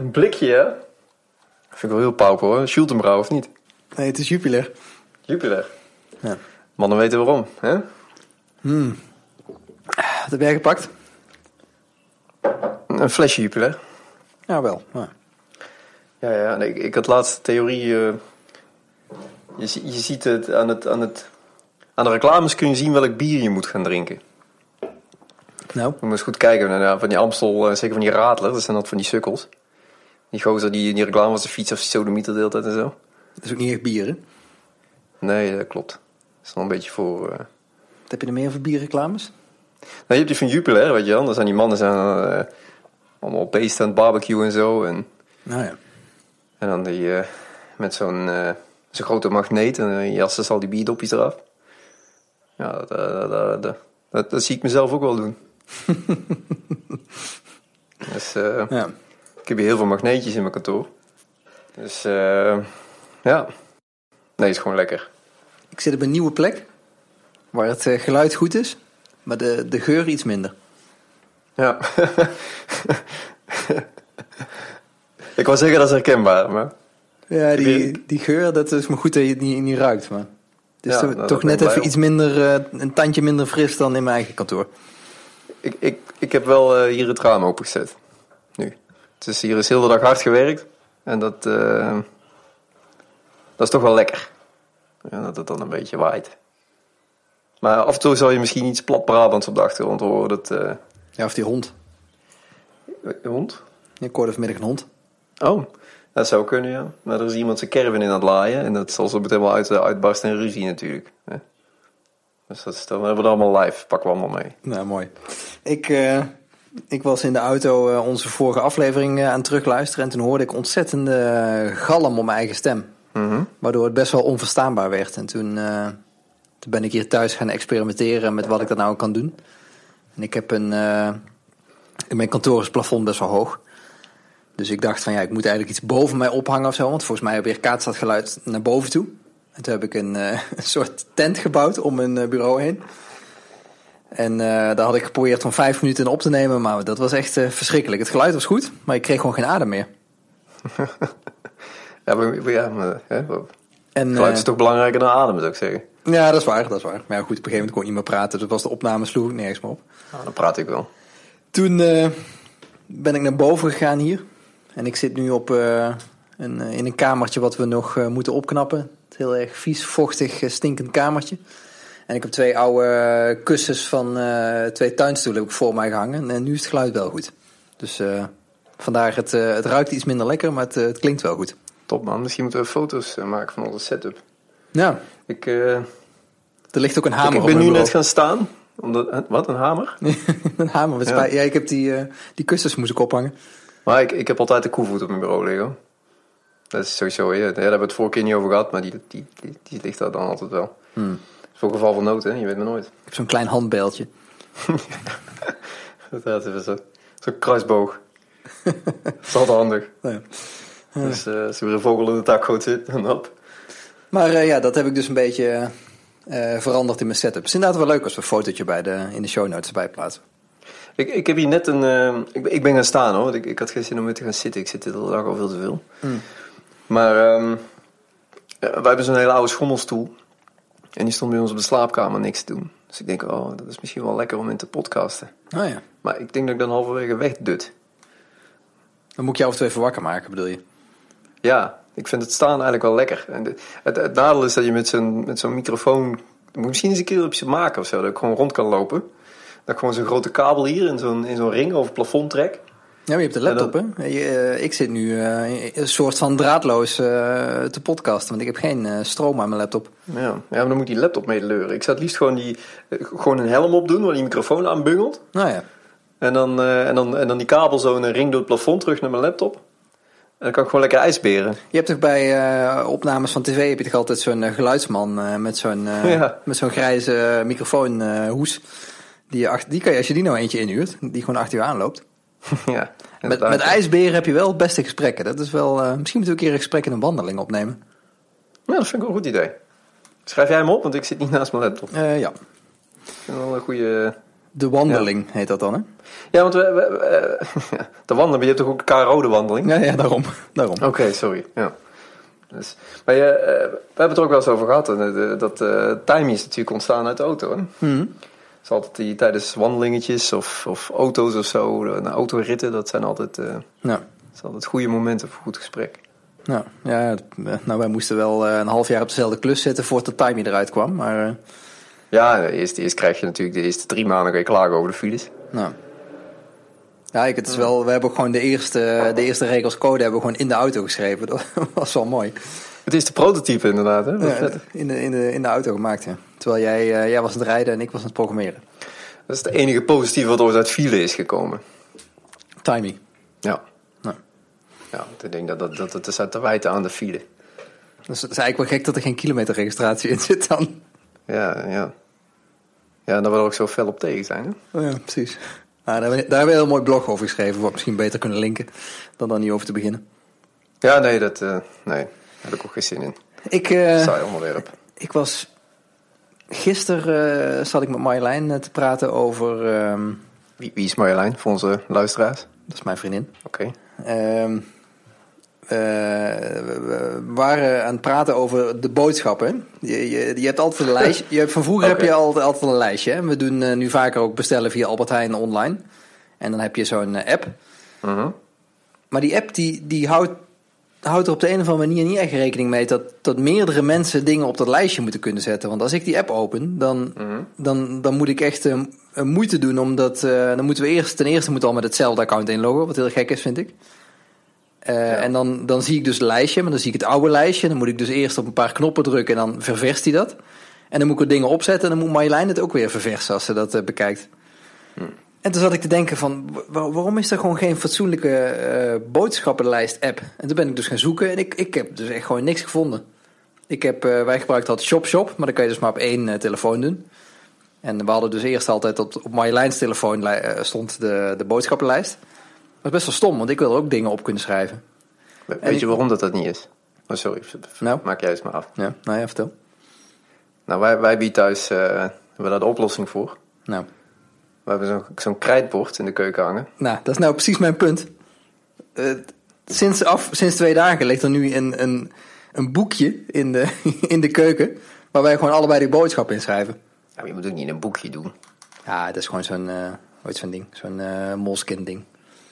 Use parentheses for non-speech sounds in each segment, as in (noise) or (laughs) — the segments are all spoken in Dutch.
Een blikje, hè? Vind ik wel heel pauper hoor. Schultenbrouw of niet? Nee, het is Jupiler. Jupiler. Ja. Mannen weten waarom, hè? Wat heb jij gepakt? Een flesje Jupiler. Ja, wel. Ja. Ja, ja. ik, ik had laatst theorie... eh, je, zie- je ziet het aan, het aan het... Aan de reclames kun je zien welk bier je moet gaan drinken. Nou, Je moet eens goed kijken van die Amstel, eh, zeker van die Radler. Dat zijn dat van die sukkels. Die gozer die in die reclame was de fiets of sodemieter de hele tijd en zo. dat is ook niet echt bier, hè? Nee, dat klopt. Dat is wel een beetje voor... eh, Wat heb je er meer voor bierreclames? Nou, je hebt die van Jupiler, weet je wel. Dan zijn die mannen zijn, eh, allemaal beesten aan het barbecue en zo. En, Nou ja. en dan die eh, met zo'n zo'n grote magneet en dan jassen al die bierdopjes eraf. Ja, dat, dat, dat, dat, zie ik mezelf ook wel doen. (laughs) dus ja. Ik heb hier heel veel magneetjes in mijn kantoor. Dus eh, ja, nee, is gewoon lekker. Ik zit op een nieuwe plek. Waar het eh, geluid goed is. Maar de, de geur iets minder. Ja. (laughs) ik wou zeggen dat is herkenbaar, maar... Ja, die, die- geur, dat is maar goed dat je het niet, niet ruikt. Maar het is Ja, toch, nou, net even iets minder, eh, een tandje minder fris dan in mijn eigen kantoor. Ik, ik, ik heb wel hier het raam opengezet. Nu. Dus hier is heel de dag hard gewerkt. En dat, eh, dat is toch wel lekker. Ja, dat het dan een beetje waait. Maar af en toe zal je misschien iets plat Brabants op de achtergrond horen. Dat, eh, Ja, of die hond. hond? Ik hoorde vanmiddag een hond. Oh, dat zou kunnen, ja. Maar er is iemand zijn caravan in aan het laaien. En dat zal zo meteen wel uit, uitbarsten in ruzie natuurlijk. Hè? Dus dat is dan, we hebben we allemaal live. Pakken we allemaal mee. Nou, mooi. Ik, eh, ik was in de auto eh, onze vorige aflevering eh, aan het terugluisteren. En toen hoorde ik ontzettende eh, galm op mijn eigen stem. Mhm. Waardoor het best wel onverstaanbaar werd. En toen, toen ben ik hier thuis gaan experimenteren met wat ik dat nou kan doen. En ik heb een... in mijn kantoor is het plafond best wel hoog. Dus ik dacht van ja, ik moet eigenlijk iets boven mij ophangen of zo. Want volgens mij weerkaatst dat geluid naar boven toe. En toen heb ik een, (laughs) een soort tent gebouwd om mijn bureau heen. En eh, daar had ik geprobeerd om vijf minuten in op te nemen. Maar dat was echt eh, verschrikkelijk. Het geluid was goed, maar ik kreeg gewoon geen adem meer. (laughs) Ja, maar, ja, maar hè, En, geluid eh, is toch belangrijker dan adem, zou ik zeggen. Ja, dat is waar, dat is waar. Maar ja, goed, op een gegeven moment kon ik niet meer praten. Dus was de opname sloeg ik nergens meer op. Nou, dan praat ik wel. Toen eh, ben ik naar boven gegaan hier. En ik zit nu op, eh, een, eh, in een kamertje wat we nog eh, moeten opknappen. Het heel erg vies, vochtig, eh, stinkend kamertje. En ik heb twee oude kussens van eh, twee tuinstoelen ik voor mij gehangen. En nu is het geluid wel goed. Dus eh, vandaar, het, eh, het ruikt iets minder lekker, maar het, het klinkt wel goed. Top man, misschien moeten we foto's maken van onze setup. Ja, Ik, er ligt ook een ik, hamer ik op ben mijn nu net gaan staan. Omdat, wat, een hamer? (laughs) een hamer met Ja. ik heb die, die kussens moest ik ophangen. Maar ik, ik heb altijd de koevoet op mijn bureau liggen. Dat is sowieso, ja, daar hebben we het vorige keer niet over gehad, maar die, die, die, die ligt daar dan altijd wel. Voor geval van nood, hè? je weet maar nooit. Ik heb zo'n klein handbeeldje. (laughs) Dat is zo- Zo'n kruisboog. dat is altijd handig. (laughs) Ja. Dus eh, als er weer een vogel in de tak gooit zit, dan op. Maar eh, ja, dat heb ik dus een beetje eh, veranderd in mijn setup. Het is inderdaad wel leuk als we een fotootje bij de, in de show notes erbij plaatsen. Ik, ik heb hier net een. eh, ik, ben- ik ben gaan staan hoor. want Ik, ik had geen zin om weer te gaan zitten. Ik zit de dag al veel te veel. Maar ehm, wij hebben zo'n hele oude schommelstoel. En die stond bij ons op de slaapkamer niks te doen. Dus ik denk, oh, dat is misschien wel lekker om in te podcasten. Oh ja. Maar ik denk dat ik dan halverwege wegdut. Dan moet ik jou of twee even wakker maken, bedoel je? Ja, ik vind het staan eigenlijk wel lekker. En de- het, het nadeel is dat je met zo'n, met zo'n microfoon... moet je misschien eens een keer op maken of zo. Dat ik gewoon rond kan lopen. Dat ik gewoon zo'n grote kabel hier in zo'n, in zo'n ring over het plafond trek. Ja, maar je hebt de laptop, hè? Je, eh, ik zit nu eh, een soort van draadloos eh, te podcasten, want ik heb geen stroom aan mijn laptop. Ja, ja, maar dan moet die laptop mee leuren. Ik zou het liefst gewoon, die, gewoon een helm opdoen waar die microfoon aan bungelt. Nou ja. En dan, en, dan, en dan die kabel zo in een ring door het plafond terug naar mijn laptop. En dan kan ik gewoon lekker ijsberen. Je hebt toch bij opnames van tv heb je toch altijd zo'n geluidsman met zo'n Ja. met zo'n grijze microfoonhoes. die, je achter, die kan je, als je die nou eentje inhuurt, die gewoon achter je aanloopt. (laughs) ja, Met, met ijsberen heb je wel het beste gesprekken. Dat is wel, eh, misschien moeten we een keer een gesprek in een wandeling opnemen. Ja, dat vind ik wel een goed idee. Schrijf jij hem op, want ik zit niet naast mijn laptop. Eh, ja. Ik vind wel een goede, De wandeling heet dat dan, hè? Ja, want we, we, we, eh, (laughs) de wandeling, je hebt toch ook een rode wandeling? Ja, ja daarom. (laughs) daarom. Oké, sorry. Ja. Dus, maar je, we hebben het er ook wel eens over gehad. hè, Dat timing is natuurlijk ontstaan uit de auto. Hè? Mhm. Is altijd die, tijdens wandelingetjes of, of auto's of zo, de autoritten, dat zijn altijd, dat Ja. zijn altijd goede momenten voor goed gesprek. Ja, ja, eh, nou, wij moesten wel eh, een half jaar op dezelfde klus zitten voordat de timing eruit kwam. Maar Ja, eerst, eerst krijg je natuurlijk de eerste drie maanden je klagen over de files. nou. Ja, ik, het is wel, we hebben gewoon de eerste, de eerste regels code hebben we gewoon in de auto geschreven. (laughs) Dat was wel mooi. Het is de prototype inderdaad. Hè? Ja, in, de, in, de, in de auto gemaakt, ja. Terwijl jij, eh, jij was aan het rijden en ik was aan het programmeren. Dat is het enige positieve wat ooit uit file is gekomen. Timing. Ja. Nou. Ja, ik denk dat, dat, dat het is uit te wijten aan de file. Dus het is eigenlijk wel gek dat er geen kilometerregistratie in zit dan. Ja, ja. Ja, dat we er ook zo fel op tegen zijn. Hè? Oh ja, precies. Nou, daar, hebben we, daar hebben we een heel mooi blog over geschreven, wat we misschien beter kunnen linken dan dan niet over te beginnen. Ja, nee, dat, eh, nee, daar heb ik ook geen zin in. Ik, eh, Saai onderwerp. ik was. Gisteren eh, zat ik met Marjolein eh, te praten over. ehm, Wie, wie is Marjolein voor onze luisteraars? dat is mijn vriendin. Oké. Ehm, eh, we, we waren aan het praten over de boodschappen. Je, je, je hebt altijd een lijstje. Je hebt, van vroeger heb (laughs) je altijd, altijd een lijstje. Hè? We doen nu vaker ook bestellen via Albert Heijn online. En dan heb je zo'n app. Mhm. Maar die app die, die houdt, houdt er op de een of andere manier niet echt rekening mee dat, dat meerdere mensen dingen op dat lijstje moeten kunnen zetten. Want als ik die app open, dan, Mhm. dan, dan moet ik echt eh, een moeite doen. Omdat eh, dan moeten we eerst, ten eerste moeten we al met hetzelfde account inloggen. Wat heel gek is, vind ik. Eh, En dan, dan zie ik dus het lijstje, maar dan zie ik het oude lijstje. Dan moet ik dus eerst op een paar knoppen drukken en dan ververst hij dat. En dan moet ik er dingen opzetten en dan moet Marjolein het ook weer verversen als ze dat eh, bekijkt. En toen zat ik te denken van, wa- waarom is er gewoon geen fatsoenlijke eh, boodschappenlijst-app? En toen ben ik dus gaan zoeken en ik, ik heb dus echt gewoon niks gevonden. Ik heb, eh, wij gebruikten altijd ShopShop, maar dat kan je dus maar op één eh, telefoon doen. En we hadden dus eerst altijd op, op Marjoleins telefoon stond de, de boodschappenlijst. Dat is best wel stom, want ik wil er ook dingen op kunnen schrijven. We- En Weet ik- je waarom dat dat niet is? Oh, sorry. Nou? Maak jij eens maar af. Ja, nou ja, vertel. Nou, wij, wij bieden thuis, hebben daar de oplossing voor. Nou, We hebben zo'n krijtbord in de keuken hangen. nou, dat is nou precies mijn punt. Eh, sinds, af, sinds twee dagen ligt er nu een, een, een boekje in de, (laughs) in de keuken... waar wij gewoon allebei die boodschap in schrijven. Ja, maar je moet ook niet in een boekje doen. Ja, dat is gewoon zo'n heet zo'n ding. Zo'n eh moleskin ding.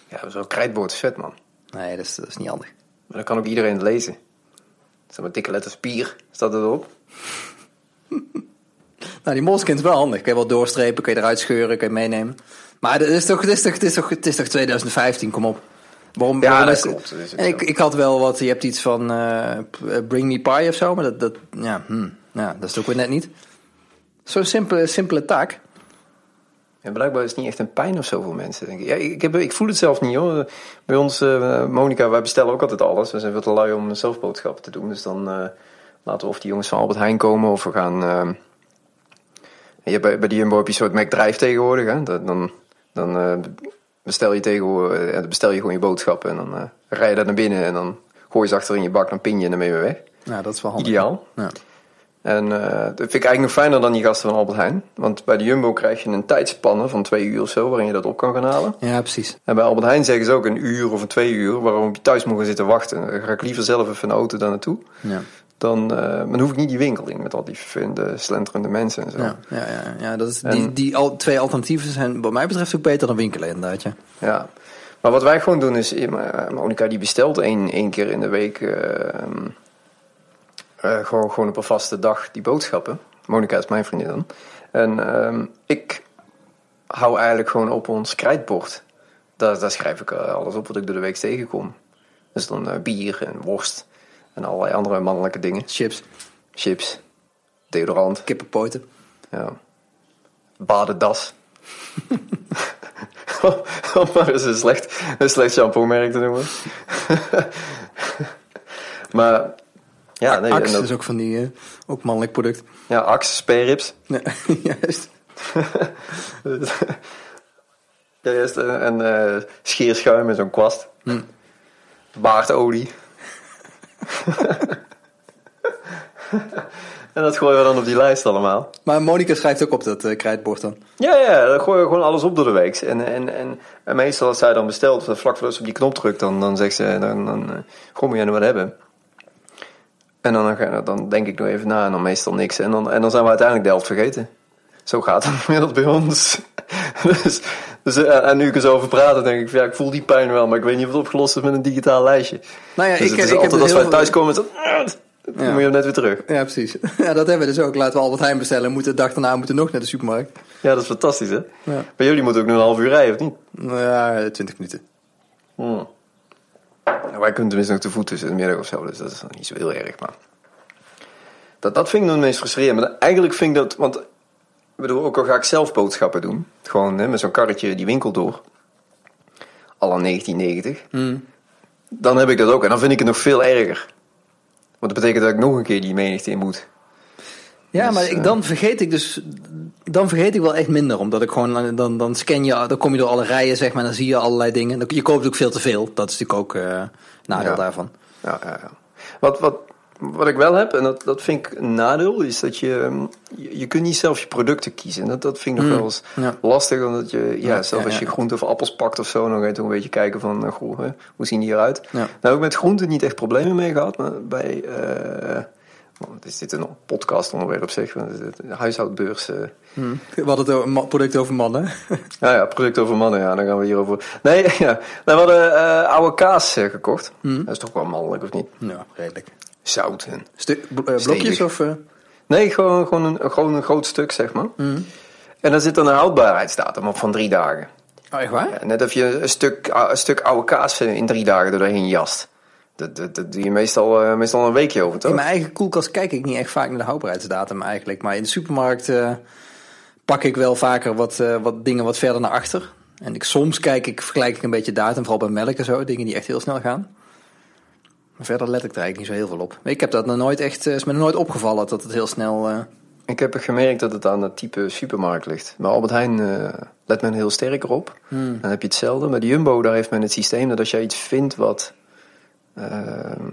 Ja, zo'n krijtbord is vet, man. Nee, dat is, dat is niet handig. Maar dan kan ook iedereen het lezen. Zeg maar dikke letters pier, staat er erop. (laughs) Nou, die moleskin is wel handig. Kun je wel doorstrepen, kun je eruit scheuren, kun je meenemen. Maar het is toch, het is toch, het is toch, het is toch 2015, kom op. Waarom, Ja, waarom is klopt, is En ik, ik had wel wat, je hebt iets van eh, Bring Me Pie of zo, maar dat, dat, ja, hm, ja, dat is het ook weer net niet. Zo'n simpele, simpele taak. En blijkbaar is het niet echt een pijn of zo voor mensen. Denk ik. Ja, ik, heb, ik voel het zelf niet hoor. Bij ons, eh Monica, wij bestellen ook altijd alles. We zijn veel te lui om zelf boodschappen te doen. Dus dan eh, laten we of die jongens van Albert Heijn komen of we gaan... eh, je hebt bij, bij die Jumbo heb je een soort McDrive tegenwoordig. Hè? Dat, dan dan eh, bestel, je tegenwoordig, eh, dan bestel je gewoon je boodschappen. En dan eh, rij je daar naar binnen en dan gooi je ze achter in je bak. Dan pin je en dan ben je weer weg. Nou, dat is wel handig. Ideaal. Ja. En eh, dat vind ik eigenlijk nog fijner dan die gasten van Albert Heijn. Want bij de Jumbo krijg je een tijdspanne van twee uur of zo, waarin je dat op kan gaan halen. ja, precies. En bij Albert Heijn zeggen ze ook een uur of een twee uur, waarom je thuis moet gaan zitten wachten. Dan ga ik liever zelf even een auto daar naartoe. Ja. Dan, eh, dan hoef ik niet die winkel in met al die vervelende, slenterende mensen en zo. Ja, ja, ja, ja, dat is, die, En- die al, twee alternatieven zijn wat mij betreft ook beter dan winkelen inderdaad. Ja. Ja. Maar wat wij gewoon doen is, eh, maar Monica die bestelt één, één keer in de week eh, eh, gewoon, gewoon op een vaste dag die boodschappen. Monica is mijn vriendin dan. En ehm, ik hou eigenlijk gewoon op ons krijtbord. Daar, daar schrijf ik eh, alles op wat ik door de week tegenkom. Dus dan eh, bier en worst en allerlei andere mannelijke dingen. Chips, Chips, deodorant, kippenpoten. ja. badendas. (laughs) Om maar eens een slecht, een slecht shampoo-merk te noemen. (laughs) maar ja, nee, Axe is ook van die, eh, ook mannelijk product. ja, Axe, spareribs. Ja, (laughs) juist. Ja, juist. En, en eh, scheerschuim en zo'n kwast. Hm. En dat gooien we dan op die lijst allemaal. Maar Monica schrijft ook op dat eh, krijtbord dan. Ja, ja, dan gooien we gewoon alles op door de week. En, en, en, en meestal als zij dan bestelt, vlak voordat ze op die knop drukt, dan, dan zegt ze, dan, dan, goh, moet jij nog wat hebben? En dan, dan, dan denk ik nog even na en dan meestal niks. En dan, en dan zijn we uiteindelijk de helft vergeten. Zo gaat het (laughs) inmiddels bij ons. (laughs) dus, dus, eh, en nu ik er zo over praat, denk ik, van, ja, ik voel die pijn wel, maar ik weet niet of het opgelost is met een digitaal lijstje. Nou ja, Dus ik, het is ik heb altijd dus als wij thuis komen, dan, Ja. moet je hem net weer terug. Ja, precies. (laughs) Ja, dat hebben we dus ook. Laten we Albert Heijn bestellen. Moeten de dag daarna moeten nog naar de supermarkt. Ja, dat is fantastisch, hè? Ja. Bij jullie moeten ook nog een half uur rijden, of niet? Nou Ja, 20 minuten. Hmm. Ja, wij kunnen tenminste nog te voet tussen de middag of zo, dus dat is nog niet zo heel erg. Maar dat, dat vind ik nog het meest frustrerend. Maar eigenlijk vind ik dat, want ik bedoel, ook al ga ik zelf boodschappen doen, gewoon hè, met zo'n karretje die winkel door, al aan 1990, dan heb ik dat ook. En dan vind ik het nog veel erger. Want dat betekent dat ik nog een keer die menigte in moet. Ja, Dus, maar ik, eh, dan vergeet ik dus... Dan vergeet ik wel echt minder. Omdat ik gewoon... Dan, dan scan je... Dan kom je door alle rijen, zeg maar. Dan zie je allerlei dingen. Je koopt ook veel te veel. Dat is natuurlijk ook eh nadeel Ja. daarvan. Ja, ja, ja. Wat, wat, wat ik wel heb, en dat, dat vind ik een nadeel, is dat je, ehm, je, je kunt niet zelf je producten kiezen. Dat, dat vind ik nog Mm, wel eens ja. lastig, omdat je, ja, Ja, zelf ja, als je ja. groente of appels pakt of zo, dan ga je toch een beetje kijken van, eh, goh, hè, hoe zien die eruit? Nou heb ik met groenten niet echt problemen mee gehad, maar bij, wat is dit een podcast onderwerp is een huishoudbeurs... eh, We hadden het over product over mannen. (laughs) ja, ja, product over mannen, ja, dan gaan we hierover. Nee, (laughs) ja, we hadden eh, oude kaas gekocht. Mm. Dat is toch wel mannelijk, of niet? ja, redelijk. Zout en Stu eh, blokjes of... eh? Nee, gewoon, gewoon, een, gewoon een groot stuk, zeg maar. En daar zit dan een houdbaarheidsdatum op van drie dagen. Oh, echt waar? Ja, net of je een stuk, een stuk oude kaas in drie dagen er doorheen jast. Dat, dat, dat doe je meestal, eh, meestal een weekje over, toch? In mijn eigen koelkast kijk ik niet echt vaak naar de houdbaarheidsdatum eigenlijk. Maar in de supermarkt eh, pak ik wel vaker wat, eh, wat dingen wat verder naar achter. En ik, soms kijk ik, vergelijk ik een beetje datum, vooral bij melk en zo. Dingen die echt heel snel gaan. Maar verder let ik er eigenlijk niet zo heel veel op. Ik heb dat nog nooit echt, eh, is me nog nooit opgevallen dat het heel snel... eh, Ik heb gemerkt dat het aan het type supermarkt ligt. Maar Albert Heijn eh, let men heel sterk op. Hmm. Dan heb je hetzelfde. Bij de Jumbo, daar heeft men het systeem dat als jij iets vindt wat... ehm,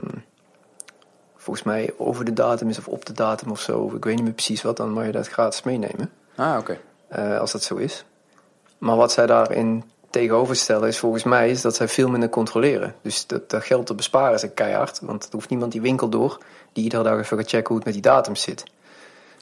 volgens mij over de datum is of op de datum of zo. Ik weet niet meer precies wat, dan mag je dat gratis meenemen. Ah, oké. als dat zo is. Maar wat zij daarin tegenover stellen is volgens mij is dat zij veel minder controleren. Dus dat, geld te besparen ze keihard. Want er hoeft niemand die winkel door die iedere dag even gaat checken hoe het met die datum zit.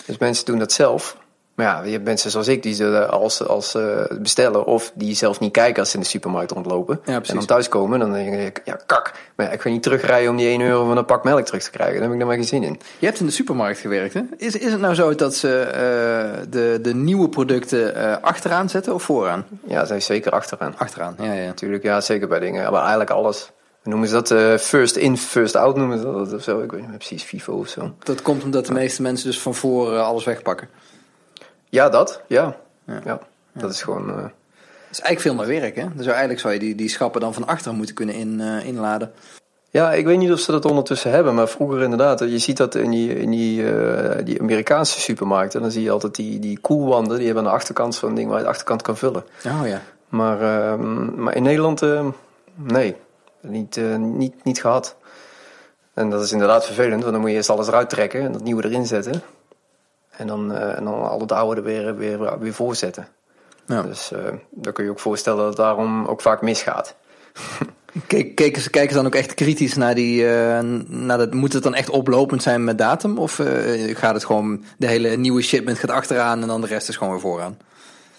Dus mensen doen dat zelf. Maar ja, je hebt mensen zoals ik die ze als, als eh, bestellen of die zelf niet kijken als ze in de supermarkt rondlopen. Ja, en dan thuiskomen, dan denk ik, ja kak. Maar ja, ik ga niet terugrijden om die 1 euro van een pak melk terug te krijgen. Daar heb ik dan maar geen zin in. Je hebt in de supermarkt gewerkt, hè? Is, is het nou zo dat ze eh, de, de nieuwe producten eh, achteraan zetten of vooraan? Ja, is zeker achteraan. Achteraan, ja, ja. Natuurlijk, ja, zeker bij dingen. Maar eigenlijk alles. Noemen ze dat first in, first out noemen ze dat of zo. Ik weet niet meer precies, FIFO of zo. Dat komt omdat de meeste mensen dus van voor eh, alles wegpakken. Ja, dat. Ja. Ja. Ja. Dat is gewoon... eh, Dat is eigenlijk veel meer werk, hè? Dus eigenlijk zou je die, die schappen dan van achteren moeten kunnen in, eh, inladen. Ja, ik weet niet of ze dat ondertussen hebben, maar vroeger inderdaad. Je ziet dat in die, in die, eh, die Amerikaanse supermarkten. Dan zie je altijd die, die koelwanden. Die hebben aan de achterkant zo'n ding waar je de achterkant kan vullen. Oh ja. Maar, ehm, maar in Nederland, eh, nee. Niet, eh, niet, niet gehad. En dat is inderdaad vervelend, want dan moet je eerst alles eruit trekken en dat nieuwe erin zetten. En dan, eh, en dan al het oude er weer, weer, weer voorzetten. Ja. Dus eh dan kun je ook voorstellen dat het daarom ook vaak misgaat. (laughs) Kijk, kijken, ze, kijken ze dan ook echt kritisch naar die. eh, naar dat, moet het dan echt oplopend zijn met datum? Of gaat het gewoon. De hele nieuwe shipment gaat achteraan en dan de rest is gewoon weer vooraan?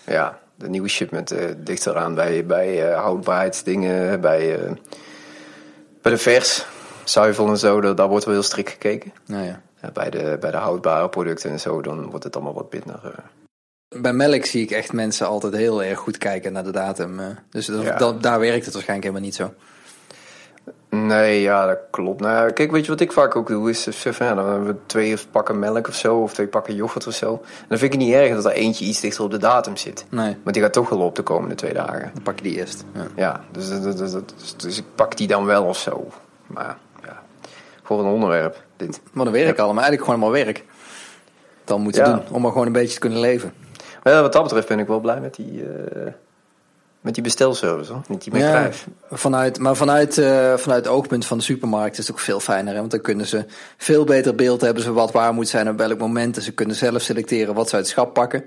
Ja, de nieuwe shipment eh ligt eraan bij, bij eh, houdbaarheidsdingen, bij, bij de vers, zuivel en zo. Daar, daar wordt wel heel strikt gekeken. Nou ja. Bij, de, bij de houdbare producten en zo, dan wordt het allemaal wat minder. eh. Bij melk zie ik echt mensen altijd heel erg goed kijken naar de datum. eh. dus dat, Ja. dat- daar werkt het waarschijnlijk helemaal niet zo. Nee, ja, dat klopt. Nou, kijk, weet je wat ik vaak ook doe? Is, van, ja, dan hebben we twee pakken melk of zo, of twee pakken yoghurt of zo. En dan vind ik het niet erg dat er eentje iets dichter op de datum zit. Nee, Want die gaat toch wel op de komende twee dagen. dan pak je die eerst. Ja. Ja, dus, dus, dus, dus, dus ik pak die dan wel of zo. Maar ja, voor een onderwerp, dit. Maar dan werk allemaal. Eigenlijk gewoon allemaal werk. Dan moeten Ja. doen. Om maar gewoon een beetje te kunnen leven. Maar ja, wat dat betreft ben ik wel blij met die, eh, Met die bestelservice, hoor. Niet die Ja, McDrive. vanuit, maar vanuit, eh, vanuit het oogpunt van de supermarkt is het ook veel fijner. Hè? Want dan kunnen ze veel beter beeld hebben ze wat waar moet zijn op welk moment. En ze kunnen zelf selecteren wat ze uit het schap pakken.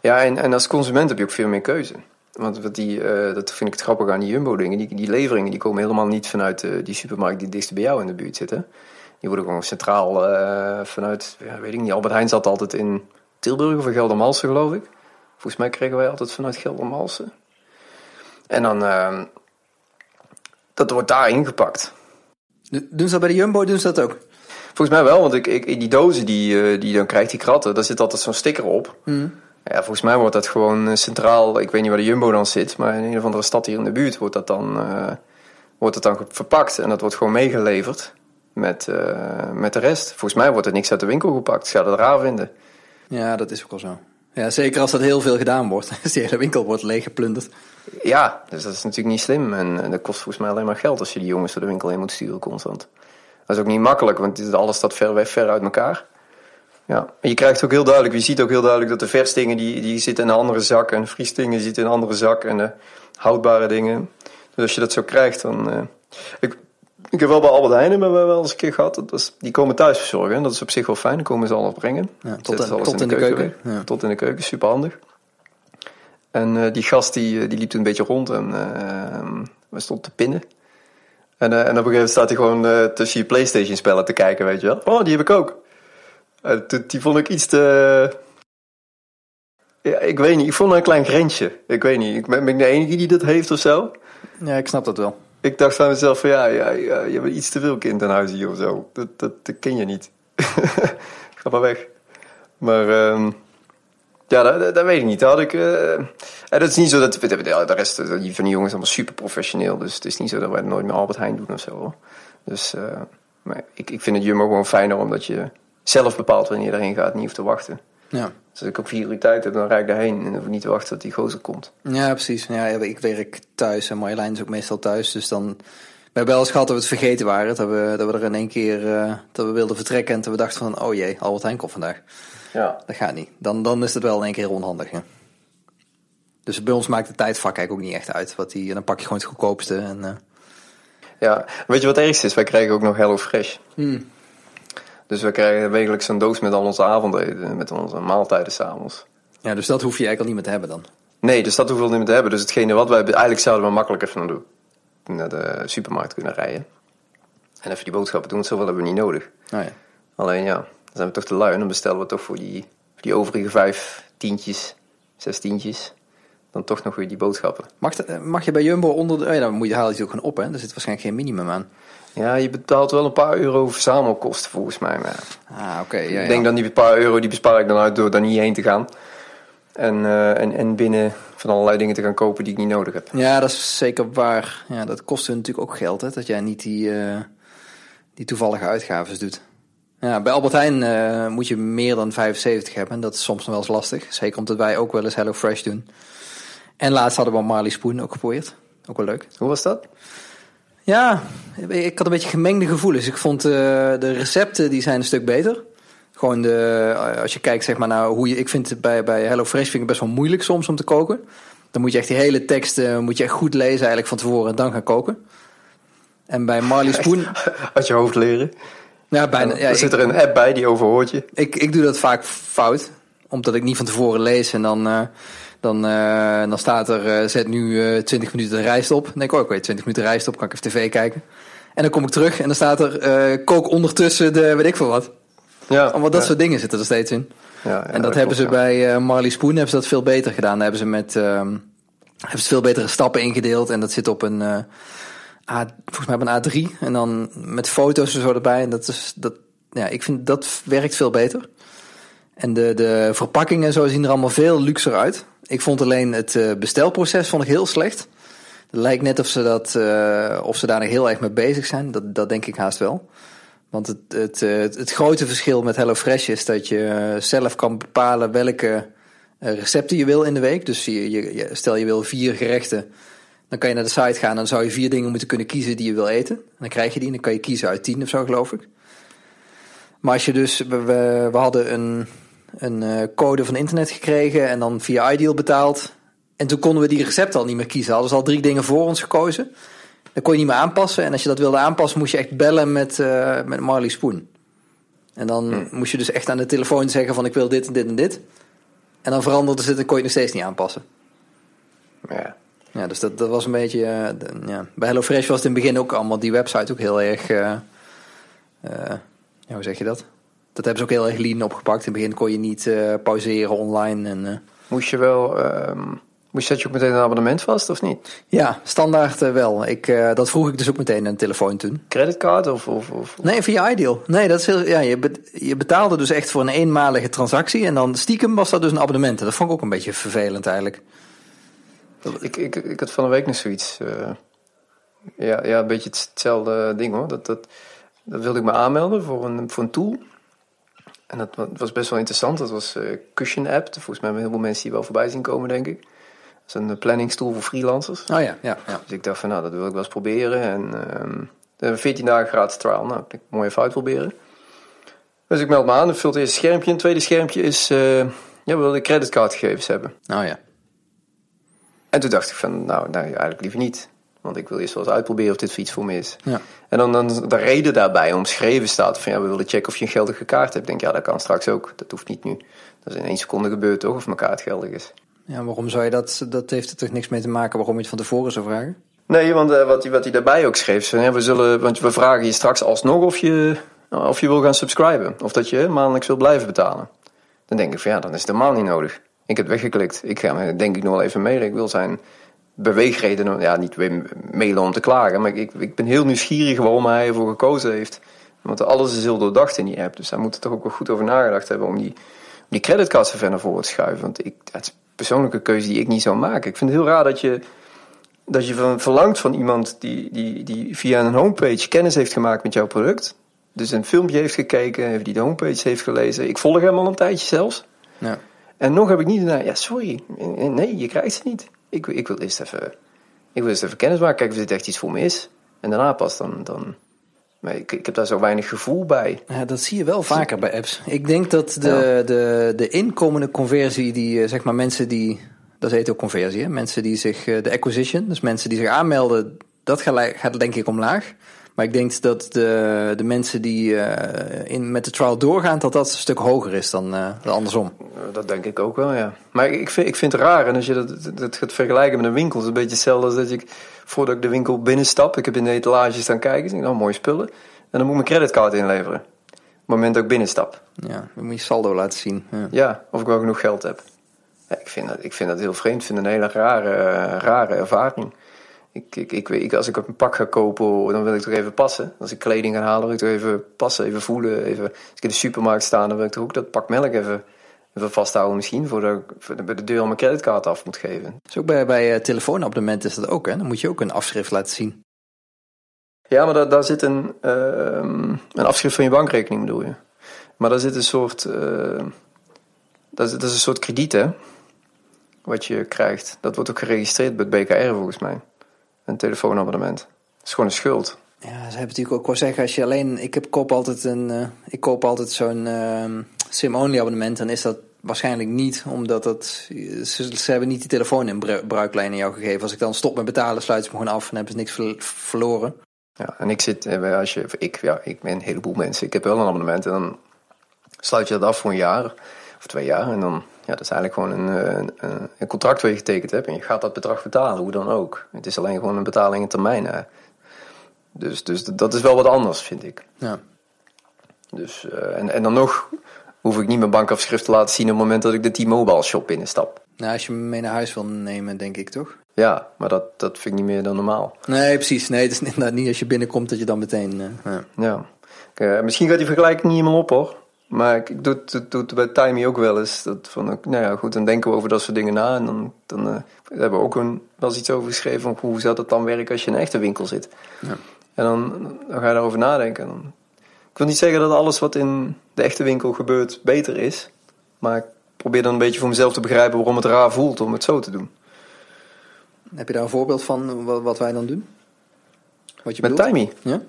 Ja, en, en als consument heb je ook veel meer keuze. Want wat die, eh, dat vind ik het grappig aan die Jumbo-dingen. Die, die leveringen die komen helemaal niet vanuit eh, die supermarkt die dichtst bij jou in de buurt zitten. Die worden gewoon centraal eh, vanuit, ja, weet ik niet, Albert Heijn zat altijd in Tilburg of in Geldermalsen, geloof ik. Volgens mij kregen wij altijd vanuit Geldermalsen. En dan, eh, dat wordt daar ingepakt. Doen ze dat bij de Jumbo? Doen ze dat ook? Volgens mij wel, want ik, ik, die dozen die, die je dan krijgt, die kratten, daar zit altijd zo'n sticker op. Ja, volgens mij wordt dat gewoon eh, centraal, ik weet niet waar de Jumbo dan zit, maar in een of andere stad hier in de buurt wordt dat dan, eh, wordt het dan verpakt en dat wordt gewoon meegeleverd met, eh, met de rest. Volgens mij wordt er niks uit de winkel gepakt, ze gaan het raar vinden. Ja, dat is ook wel zo. Ja, zeker als dat heel veel gedaan wordt. (laughs) Als die hele winkel wordt leeggeplunderd. Ja, dus dat is natuurlijk niet slim en, en dat kost volgens mij alleen maar geld als je die jongens door de winkel heen moet sturen constant. Dat is ook niet makkelijk, want alles staat ver weg, ver uit elkaar. Ja, en je krijgt ook heel duidelijk, je ziet ook heel duidelijk dat de versdingen die, die zitten in een andere zak en de vriesdingen zitten in een andere zak en de houdbare dingen. Dus als je dat zo krijgt, dan. eh, ik, ik heb wel bij Albert Heijn hebben we wel eens een keer gehad. Dat die komen thuis verzorgen. en Dat is op zich wel fijn. Dan komen ze alles brengen. Ja, tot alles tot in de keuken. Ja. Tot in de keuken, super handig. En eh, die gast die, eh, die liep toen een beetje rond en eh, we stond te pinnen. En, en op een gegeven moment staat hij gewoon tussen je Playstation spellen te kijken, weet je wel. Oh, die heb ik ook. Toen- die vond ik iets te... Ja, ik weet niet, ik vond een klein grensje. Ik weet niet, ik ben, ben ik de enige die dat heeft of zo? Ja, ik snap dat wel. Ik dacht van mezelf van ja, ja, ja je bent iets te veel kind aan huis hier of zo. Dat, dat, dat ken je niet. (laughs) Ga maar weg. Maar ehm, ja, dat, dat, dat weet ik niet. Dat had ik, eh, en dat is niet zo dat de, rest eh, van die jongens allemaal super professioneel. Dus het is niet zo dat wij nooit meer Albert Heijn doen of zo. Hoor. Dus eh, maar ik, ik vind het Jumbo gewoon fijner omdat je zelf bepaalt wanneer je erheen gaat, niet hoeft te wachten. Ja. Dus als ik op vier uur tijd heb, dan rijd ik daarheen en dan hoef ik niet te wachten tot die gozer komt. Ja, precies. Ja, ik werk thuis en Marjolein is ook meestal thuis. Dus dan... We hebben wel eens gehad dat we het vergeten waren. Dat we, dat we er in één keer eh, dat we wilden vertrekken. En toen we dachten van, oh jee, Albert Heijn vandaag. Ja. Dat gaat niet. Dan, dan is het wel in één keer onhandig. Ja. Dus bij ons maakt de tijdvak eigenlijk ook niet echt uit. Wat die, en dan pak je gewoon het goedkoopste. En, eh, Ja, weet je wat ergste is? Wij krijgen ook nog Hello Fresh. Dus we krijgen wekelijks zo'n doos met al onze avondeten, met onze maaltijden s'avonds. ja, dus dat hoef je eigenlijk al niet meer te hebben dan. Nee, dus dat hoeven we niet meer te hebben. Dus hetgene wat wij eigenlijk zouden we makkelijk even doen. Naar de supermarkt kunnen rijden. En even die boodschappen doen, zoveel hebben we niet nodig. Oh, ja. Alleen ja, dan zijn we toch te lui en dan bestellen we toch voor die, voor die overige vijf tientjes, zes tientjes, dan toch nog weer die boodschappen. mag, dat- eh, mag je bij Jumbo onder de... Oh ja, dan moet je, haal je het ook gewoon op, hè. Er zit waarschijnlijk geen minimum aan. Ja, je betaalt wel een paar euro verzamelkosten volgens mij. Maar Ah, oké. ja, ik denk dan die paar euro, die bespaar ik dan uit door daar niet heen te gaan. En, eh, en, en binnen van allerlei dingen te gaan kopen die ik niet nodig heb. Ja, dat is zeker waar. Ja, dat kost hun natuurlijk ook geld, hè. Dat jij niet die, eh, die toevallige uitgaven doet. Ja, bij Albert Heijn eh, moet je meer dan 75 hebben. En dat is soms nog wel eens lastig. Zeker omdat wij ook wel eens Hello Fresh doen. En laatst hadden we Marley Spoon ook geprobeerd. Ook wel leuk. Hoe was dat? Ja, ik had een beetje gemengde gevoelens. Ik vond eh, de recepten die zijn een stuk beter. Gewoon de, eh, als je kijkt zeg maar naar hoe je, ik vind het bij, bij HelloFresh vind ik het best wel moeilijk soms om te koken. Dan moet je echt die hele teksten moet je echt goed lezen eigenlijk van tevoren en dan gaan koken. En bij Marley Spoon, (laughs) Uit je hoofd leren. ja, bijna, ja, er zit er een app bij die overhoort je. ik, ik doe dat vaak fout, omdat ik niet van tevoren lees en dan, eh, dan, eh, dan staat er eh, zet nu eh 20 minuten de rijst op. Dan denk ik, oh, oké, 20 minuten rijst op, kan ik even tv kijken. En dan kom ik terug en dan staat er eh, kook ondertussen de weet ik veel wat. Ja, Allemaal dat ja. soort dingen zitten er steeds in. Ja, ja, en dat, hebben klopt, ze bij eh, Marley Spoon hebben ze dat veel beter gedaan. Daar hebben ze met ehm, hebben ze veel betere stappen ingedeeld en dat zit op een eh, A, volgens mij op een A3 en dan met foto's en zo erbij. En dat is dat ja, ik vind dat werkt veel beter. En de, de verpakkingen en zo zien er allemaal veel luxer uit. Ik vond alleen het eh, bestelproces vond ik heel slecht. Het lijkt net of ze, dat, eh, of ze daar heel erg mee bezig zijn. Dat, dat denk ik haast wel. Want het, het, eh, het, grote verschil met HelloFresh is dat je zelf kan bepalen welke recepten je wil in de week. Dus je, je, stel je wil vier gerechten, dan kan je naar de site gaan en dan zou je vier dingen moeten kunnen kiezen die je wil eten. En dan krijg je die en dan kan je kiezen uit tien of zo geloof ik. Maar als je dus, we, we hadden een, een eh, code van internet gekregen en dan via Ideal betaald. En toen konden we die recepten al niet meer kiezen. Hadden ze al drie dingen voor ons gekozen. Dan kon je niet meer aanpassen. En als je dat wilde aanpassen, moest je echt bellen met, uh, met Marley Spoon. En dan hmm. moest je dus echt aan de telefoon zeggen van ik wil dit en dit en dit. En dan veranderde ze het en kon je het nog steeds niet aanpassen. Ja. Ja, dus dat, dat was een beetje... Uh, ja. Bij HelloFresh was het in het begin ook allemaal die website ook heel erg... Uh, ja, hoe zeg je dat? Dat hebben ze ook heel erg lean opgepakt. In het begin kon je niet pauzeren online. En, Moest je wel... Um Moest je, je ook meteen een abonnement vast of niet? Ja, standaard uh, wel. Ik, uh, dat vroeg ik dus ook meteen aan de telefoon toen. Creditcard of, of, of? Nee, via Ideal. Nee, dat is heel, ja, je, je betaalde dus echt voor een eenmalige transactie. En dan stiekem was dat dus een abonnement. Dat vond ik ook een beetje vervelend eigenlijk. Ik, ik, ik had van de week nog zoiets. Uh, ja, ja, een beetje hetzelfde ding hoor. Dat, dat, dat wilde ik me aanmelden voor een, voor een tool. En dat was best wel interessant. Dat was Cushion App. Volgens mij hebben heel veel mensen die wel voorbij zien komen, denk ik is een planningstoel voor freelancers. Oh ja, ja, ja. Dus ik dacht van nou, dat wil ik wel eens proberen. En uh, ehm, 14 dagen gratis trial. Nou, ik mooi even uitproberen. Dus ik meld me aan, ik vul het eerste schermpje. een tweede schermpje is, uh, ja, we willen creditcardgegevens hebben. Oh ja. En toen dacht ik van, nou, nou eigenlijk liever niet. Want ik wil eerst wel eens uitproberen of dit voor iets voor me is. Ja. En dan, dan de reden daarbij omschreven staat van, ja, we willen checken of je een geldige kaart hebt. Ik denk, ja, dat kan straks ook. Dat hoeft niet nu. Dat is in één seconde gebeurd toch, of mijn kaart geldig is. Ja, waarom zou je dat, dat heeft er toch niks mee te maken waarom je het van tevoren zou vragen? Nee, want uh, wat, hij, wat hij daarbij ook schreef, van, ja, we zullen, want we vragen je straks alsnog of je, of je wil gaan subscriben. Of dat je maandelijks wil blijven betalen. Dan denk ik van ja, dan is het helemaal niet nodig. Ik heb weggeklikt. Ik ga denk ik nog wel even mee. Ik wil zijn beweegreden, ja niet mailen om te klagen. Maar ik, ik ben heel nieuwsgierig waarom hij ervoor gekozen heeft. Want alles is heel doordacht in die app. Dus daar moet er toch ook wel goed over nagedacht hebben om die, om die creditcards verder naar voren te schuiven. Want ik, het persoonlijke keuze die ik niet zou maken. Ik vind het heel raar dat je, dat je verlangt van iemand die, die, die via een homepage kennis heeft gemaakt met jouw product. Dus een filmpje heeft gekeken, die de homepage heeft gelezen. Ik volg hem al een tijdje zelfs. Ja. En nog heb ik niet ja sorry, nee, je krijgt ze niet. Ik, ik wil eerst even, ik wil eerst even kennis maken, kijken of dit echt iets voor me is. En daarna pas dan, dan maar ik, ik heb daar zo weinig gevoel bij. Ja, dat zie je wel vaker bij apps. Ik denk dat de, de, de inkomende conversie, die eh, zeg maar mensen die. Dat heet ook conversie, hè? mensen die zich. Eh, de acquisition, dus mensen die zich aanmelden, dat gaat denk ik omlaag. Maar ik denk dat de, de mensen die uh, in, met de trial doorgaan, dat dat een stuk hoger is dan, uh, andersom. Dat denk ik ook wel, ja. Maar ik vind, ik vind het raar, en als je dat, dat gaat vergelijken met een winkel, is het een beetje hetzelfde als dat ik, voordat ik de winkel binnenstap, ik heb in de etalage staan kijken, ik denk, nou, mooie spullen. En dan moet ik mijn creditcard inleveren. Op het moment dat ik binnenstap. Ja, dan moet je saldo laten zien. Ja, ja of ik wel genoeg geld heb. Ja, ik, vind dat, ik vind dat heel vreemd. Ik vind het een hele rare, rare ervaring. Ik, ik, ik, ik, als ik een pak ga kopen, dan wil ik toch even passen. Als ik kleding ga halen, wil ik toch even passen, even voelen. Even, als ik in de supermarkt sta, dan wil ik toch ook dat pak melk even, even vasthouden misschien. Voordat ik bij de deur al mijn creditcard af moet geven. Dus ook bij, bij uh, telefoonabonnementen is dat ook, hè? Dan moet je ook een afschrift laten zien. Ja, maar daar, daar zit een, uh, een afschrift van je bankrekening, bedoel je. Maar daar zit een soort, uh, dat, is, dat is een soort krediet, hè? Wat je krijgt. Dat wordt ook geregistreerd bij het BKR volgens mij. Een telefoonabonnement. Dat is gewoon een schuld. Ja, ze hebben natuurlijk ook wel zeggen, als je alleen, ik heb, koop altijd een, uh, ik koop altijd zo'n uh, sim-only abonnement, dan is dat waarschijnlijk niet, omdat het, ze, ze, hebben niet die telefoon in bruiklijn in jou gegeven. Als ik dan stop met betalen, sluiten ze me gewoon af en hebben ze niks verloren. Ja, en ik zit, eh, als je, ik, ja, ik ben een heleboel mensen. Ik heb wel een abonnement en dan sluit je dat af voor een jaar of twee jaar. En dan, ja, dat is eigenlijk gewoon een, eh, een, een contract waar je getekend hebt. En je gaat dat bedrag betalen, hoe dan ook. Het is alleen gewoon een betaling in termijn. Dus, dus dat is wel wat anders, vind ik. Ja. Dus, uh, en, en dan nog hoef ik niet mijn bankafschrift te laten zien op het moment dat ik de T-Mobile shop binnenstap. Nou, als je me mee naar huis wil nemen, denk ik toch? Ja, maar dat, dat vind ik niet meer dan normaal. Nee, precies. Nee, het is inderdaad niet als je binnenkomt dat je dan meteen... Uh, ja. ja. misschien gaat die vergelijking niet helemaal op hoor. Maar ik doe het, doe het bij Timey ook wel eens. Dat van, nou ja, goed, dan denken we over dat soort dingen na. En dan, dan uh, hebben we ook een, wel eens iets over geschreven van hoe zou dat dan werken als je in een echte winkel zit. Ja. En dan, dan ga je daarover nadenken. Dan, ik wil niet zeggen dat alles wat in de echte winkel gebeurt beter is. Maar ik probeer dan een beetje voor mezelf te begrijpen waarom het raar voelt om het zo te doen. Heb je daar een voorbeeld van wat wij dan doen? Wat je Met Timey? Ja?